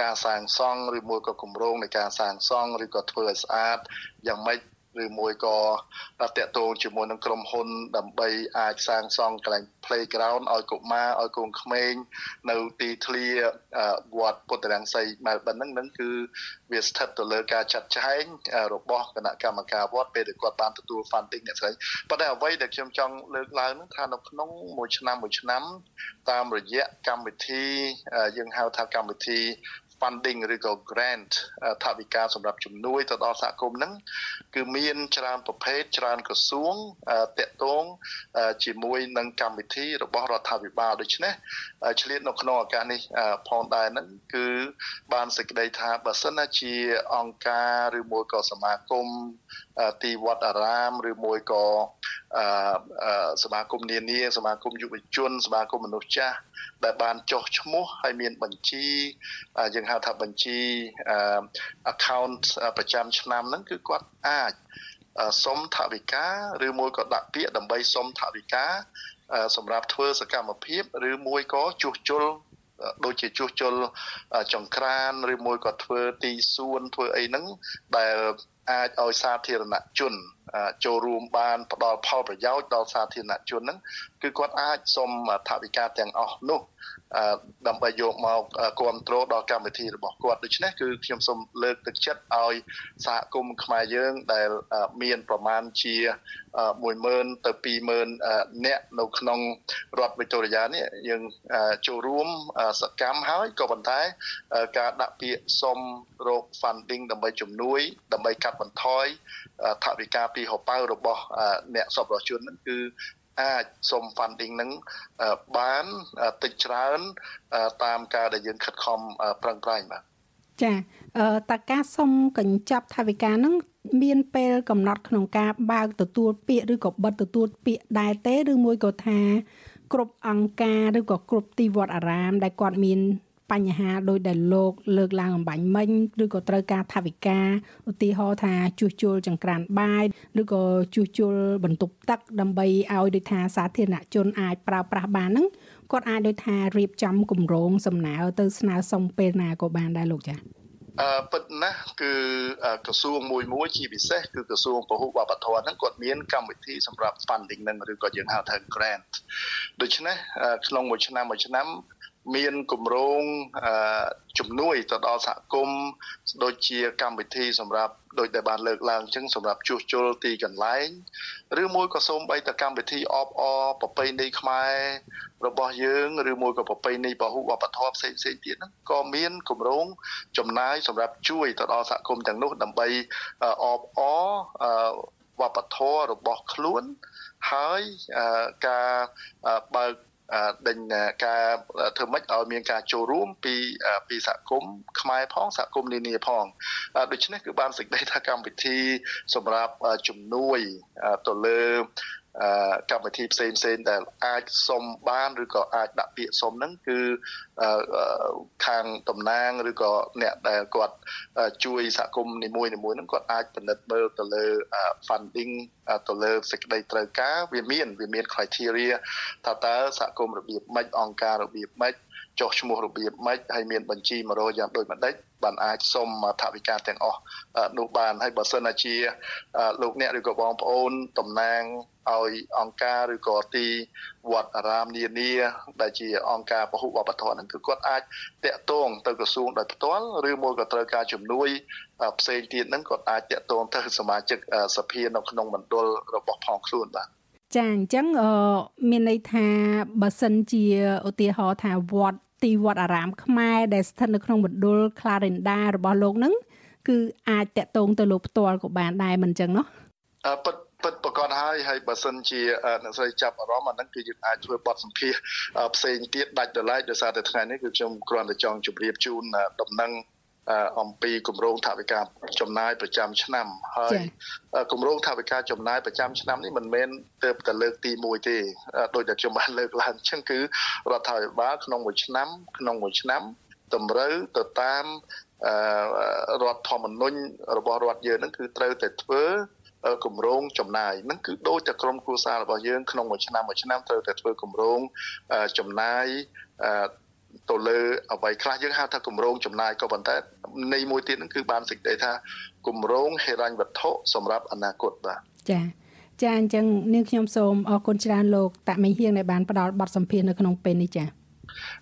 ការសាងសង់ឬមួយក៏គម្រោងនៃការសាងសង់ឬក៏ធ្វើឲ្យស្អាតយ៉ាងម៉េច ឬមួយក៏តាក់ទងជាមួយនឹងក្រុមហ៊ុន ដើម្បីអាចសាងសង់កន្លែង playground ឲ្យកុមារឲ្យកូនក្មេងនៅទីធ្លាវត្តពុទ្ធរាំងសីមែលប៊នហ្នឹងនឹងគឺវាស្ថិតទៅលើការចាត់ចែងរបស់គណៈកម្មការវត្តពេលដែលគាត់បានទទួល funding អ្នកស្រីប៉ុន្តែអ្វីដែលខ្ញុំចង់លើកឡើងហ្នឹងថានៅក្នុងមួយឆ្នាំមួយឆ្នាំតាមរយៈកម្មវិធីយើងហៅថាកម្មវិធី funding ឬក៏ grant ថវិកាសម្រាប់ជំនួយទៅដល់សហគមន៍ហ្នឹងគឺមានច្រើនប្រភេទច្រើនក្រសួងតាក់ទងជាមួយនឹងកម្មវិធីរបស់រដ្ឋាភិបាលដូច្នេះឆ្លៀតនៅក្នុងឱកាសនេះផងដែរហ្នឹងគឺបានសេចក្តីថាបើសិនជាអង្គការឬមួយក៏សមាគមទីវត្តអារាមឬមួយក៏សមាគមនានាសមាគមយុវជនសមាគមមនុស្សចាស់ដែលបានចុះឈ្មោះហើយមានបញ្ជីយើងហៅថាបញ្ជី account ប្រចាំឆ្នាំហ្នឹងគឺគាត់អាចសុំថវិកាឬមួយក៏ដាក់ពាក្យដើម្បីសុំថវិកា សម្រាប់ធ្វើសកម្មភាពឬមួយក៏ជួសជុលដូចជាជួសជុលចង្ក្រានឬមួយក៏ធ្វើទីសួនធ្វើអីហ្នឹងដែលអាចឲ្យសាធារណជន ចូលរួមបានផ្ដល់ផលប្រយោជន៍ដល់សាធារណជនហ្នឹងគឺគាត់អាចសុំថវិកាទាំងអស់នោះដើម្បីយកមកគ្រប់គ្រងដល់កម្មវិធីរបស់គាត់ដូច្នេះគឺខ្ញុំសូមលើកទឹកចិត្តឲ្យសហគមន៍ខ្មែរយើងដែលមានប្រមាណជា10000ទៅ20000នាក់នៅក្នុងរដ្ឋវិទូរីយ៉ានេះយើងចូលរួមសកម្មហើយក៏ប៉ុន្តែការដាក់ពាក្យសុំរក funding ដើម្បីជំនួយដើម្បីកាត់បន្ថយថវិកាពីហោប៉ៅរបស់អ្នកសប្បុរសជនហ្នឹងគឺអាចសុំ funding នឹងបានតិចច្រើនតាមការដែលយើងខិតខំប្រឹងប្រែងបាទចាតើការសុំកញ្ចប់ថវិកានឹងមានពេលកំណត់ក្នុងការបើកទទួលពាក្យឬក៏បិទទទួលពាក្យដែរទេឬមួយក៏ថា គ្រប់អង្គការឬក៏គ្រប់ទីវត្តអារាមដែលគាត់មាន បញ្ហាដោយដែលលោកលើកឡើងអំបញ្ញមិញឬក៏ត្រូវការថវិកាឧទាហរណ៍ថាជួសជុលចង្ក្រានបាយឬក៏ជួសជុលបន្ទប់ទឹកដើម្បីឲ្យដូចថាសាធារណជនអាចប្រើប្រាស់បានហ្នឹងគាត់អាចដូចថារៀបចំគម្រោងសំណើទៅស្នើសុំពេលណាក៏បានដែរលោកចា៎អឺពិតណាស់គឺក្រសួងមួយមួយជាពិសេសគឺក្រសួងពហុវប្បធម៌ហ្នឹងគាត់មានកម្មវិធីសម្រាប់ funding ហ្នឹងឬក៏យើងហៅថា grant ដូច្នេះក្នុងមួយឆ្នាំមួយឆ្នាំ មានគម្រោងជំនួយទៅដល់សហគមន៍ដូចជាកម្មវិធីសម្រាប់ដូចដែលបានលើកឡើងអញ្ចឹងសម្រាប់ជួសជុលទីកន្លែងឬមួយក៏សូម្បីតែកម្មវិធីអបអរប្រពៃណីខ្មែររបស់យើងឬមួយក៏ប្រពៃណីពហុវប្បធម៌ផ្សេងផ្សេងទៀតហ្នឹងក៏មានគម្រោងចំណាយសម្រាប់ជួយទៅដល់សហគមន៍ទាំងនោះដើម្បីអបអរវប្បធម៌របស់ខ្លួនហើយការបើក ដេញការធ្វើម៉េចឲ្យមានការចូលរួមពីពីសហគមន៍ខ្មែរផងសហគមន៍នានាផងដូច្នេះគឺបានសេចក្តីថាកម្មវិធីសម្រាប់ជំនួយទៅលើ កម្មវិធីផ្សេងផ្សេងដែលអាចសុំបានឬក៏អាចដាក់ពាក្យសុំហ្នឹងគឺខាងតំណាងឬក៏អ្នកដែលគាត់ជួយសហគមន៍នីមួយៗហ្នឹងគាត់អាចពិនិត្យមើលទៅលើ funding ទៅលើសេចក្តីត្រូវការវាមានវាមាន criteria ថាតើសហគមន៍របៀបម៉េចអង្គការរបៀបម៉េច ចុះឈ្មោះរបៀបម៉េចហើយមានបញ្ជីមករកយ៉ាងដូចម្ដេចបានអាចសុំថវិកាទាំងអស់នោះបានហើយបើសិនជាលោកអ្នកឬក៏បងប្អូនតំណាងឲ្យអង្គការឬក៏ទីវត្តអារាមនានាដែលជាអង្គការពហុវប្បធម៌ហ្នឹងគឺគាត់អាចតាក់ទងទៅក្រសួងដោយផ្ទាល់ឬមួយក៏ត្រូវការជំនួយផ្សេងទៀតហ្នឹងគាត់អាចតាក់ទងទៅសមាជិកសភានៅក្នុងមណ្ឌលរបស់ផងខ្លួនបាទចាអញ្ចឹងមានន័យថាបើសិនជាឧទាហរណ៍ថាវត្ត ទីវត្តអារាមខ្មែរដែលស្ថិតនៅក្នុងមណ្ឌល Clarinda របស់លោកនឹងគឺអាចតាក់ទងទៅលោកផ្ទាល់ក៏បានដែរមិនអញ្ចឹងនោះពិតពិតប្រកបហើយហើយបើសិនជាអ្នកស្រីចាប់អារម្មណ៍អាហ្នឹងគឺយើងអាចធ្វើបទសម្ភាសផ្សេងទៀតដាច់ដライដោយសារតែថ្ងៃនេះគឺខ្ញុំគ្រាន់តែចង់ជម្រាបជូនដំណឹង អំពីគម្រោងថវិកាចំណាយប្រចាំឆ្នាំហើយគម្រោងថវិកាចំណាយប្រចាំឆ្នាំនេះមិនមែនទៅតែលើកទី1ទេដោយតែខ្ញុំបានលើកឡើងអញ្ចឹងគឺរដ្ឋាភិបាលក្នុងមួយឆ្នាំ ក្នុងមួយឆ្នាំតម្រូវទៅតាមរដ្ឋធម្មនុញ្ញរបស់រដ្ឋយើងហ្នឹងគឺត្រូវតែធ្វើគម្រោងចំណាយហ្នឹងគឺដូចតែក្រុមគ្រួសាររបស់យើងក្នុងមួយឆ្នាំមួយឆ្នាំត្រូវតែធ្វើគម្រោងចំណាយ ទៅលើអ្វីខ្លះយើងហៅថាគម្រោងចំណាយក៏ប៉ុន្តែន័យមួយទៀតហ្នឹងគឺបានសេចក្តីថាគម្រោងហិរញ្ញវត្ថុសម្រាប់អនាគតបាទចា៎ចាអញ្ចឹងនាងខ្ញុំសូមអរគុណច្រើនលោកតាក់មីហៀងដែលបានផ្ដល់បទសម្ភាសន៍នៅក្នុងពេលនេះចា៎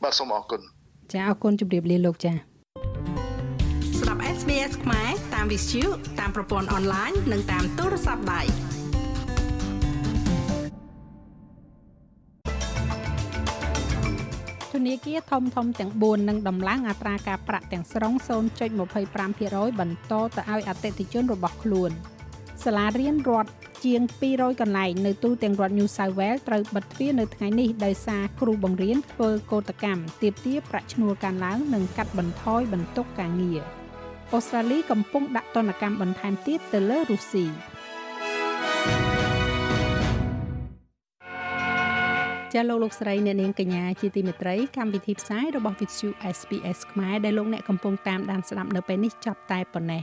បាទសូមអរគុណចាអរគុណជម្រាបលាលោកចា៎ស្ដាប់ SBS ខ្មែរតាម View តាមប្រព័ន្ធអនឡាញនិងតាមទូរស័ព្ទដៃ ធនាគារធំធំទាំង4នឹងដំឡើងអត្រាការប្រាក់ទាំងស្រុង0.25%បន្តទៅឲ្យអតិថិជនរបស់ខ្លួនសាលារៀនរដ្ឋជាង200កន្លែងនៅទូទាំងរដ្ឋ New South Wales ត្រូវបិទទ្វារនៅថ្ងៃនេះដោយសារគ្រូបង្រៀនធ្វើកោតកម្មទាមទារប្រាក់ឈ្នួលកើនឡើងនិងកាត់បន្ថយបន្ទុកការងារអូស្ត្រាលីកំពុងដាក់ទណ្ឌកម្មបន្ថែមទៀតទៅលើរុស្ស៊ី ចាលោកលោកស្រីអ្នកនាងកញ្ញាជាទីមេត្រីកម្មវិធីផ្សាយរបស់ Vithu SPS ខ្មែរដែលលោកអ្នកកំពុងតាមដានស្ដាប់នៅពេលនេះចប់តែប៉ុណ្ណេះ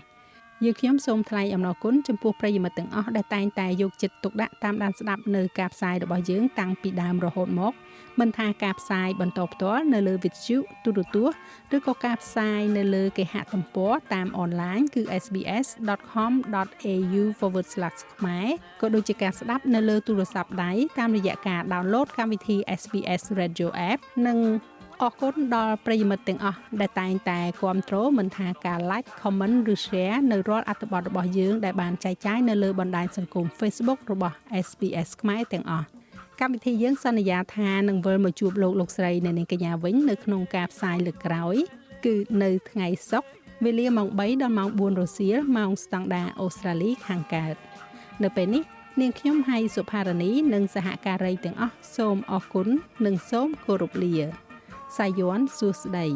យើងខ្ញុំសូមថ្លែងអំណរគុណចំពោះប្រិយមិត្តទាំងអស់ដែលតែងតែយកចិត្តទុកដាក់តាមដានស្ដាប់នៅការផ្សាយរបស់យើងតាំងពីដើមរហូតមក មិនថាការផ្សាយបន្តផ្ទាល់នៅលើវិទ្យុទូរទស្សន៍ឬក៏ការផ្សាយនៅលើគេហទំព័រតាមអនឡាញគឺ sbs.com.au/ ខ្មែរក៏ដូចជាការស្ដាប់នៅលើទូរស័ព្ទដៃតាមរយៈការ download កម្មវិធី SBS Radio App និងអរគុណដល់ប្រិយមិត្តទាំងអស់ដែលតែងតែគ្រប់គ្រងមិនថាការ like comment ឬ share នៅរាល់អត្ថបទរបស់យើងដែលបានចែកចាយនៅលើបណ្ដាញសង្គម Facebook របស់ SBS ខ្មែរទាំងអស់ កម្មវិធីយើងសន្យាថានឹងវិលមកជួបលោកលោកស្រីនៅនាងកញ្ញាវិញនៅក្នុងការផ្សាយលើកក្រោយ គឺនៅថ្ងៃសុក្រវេលាម៉ោង3ដល់ម៉ោង4រសៀលម៉ោងស្តង់ដាអូស្ត្រាលីខាងកើតនៅពេលនេះនាងខ្ញុំហៃសុផារនីនិងសហការីទាំងអស់សូមអរគុណនិងសូមគោរពលាសាយ័ន្តសួស្តី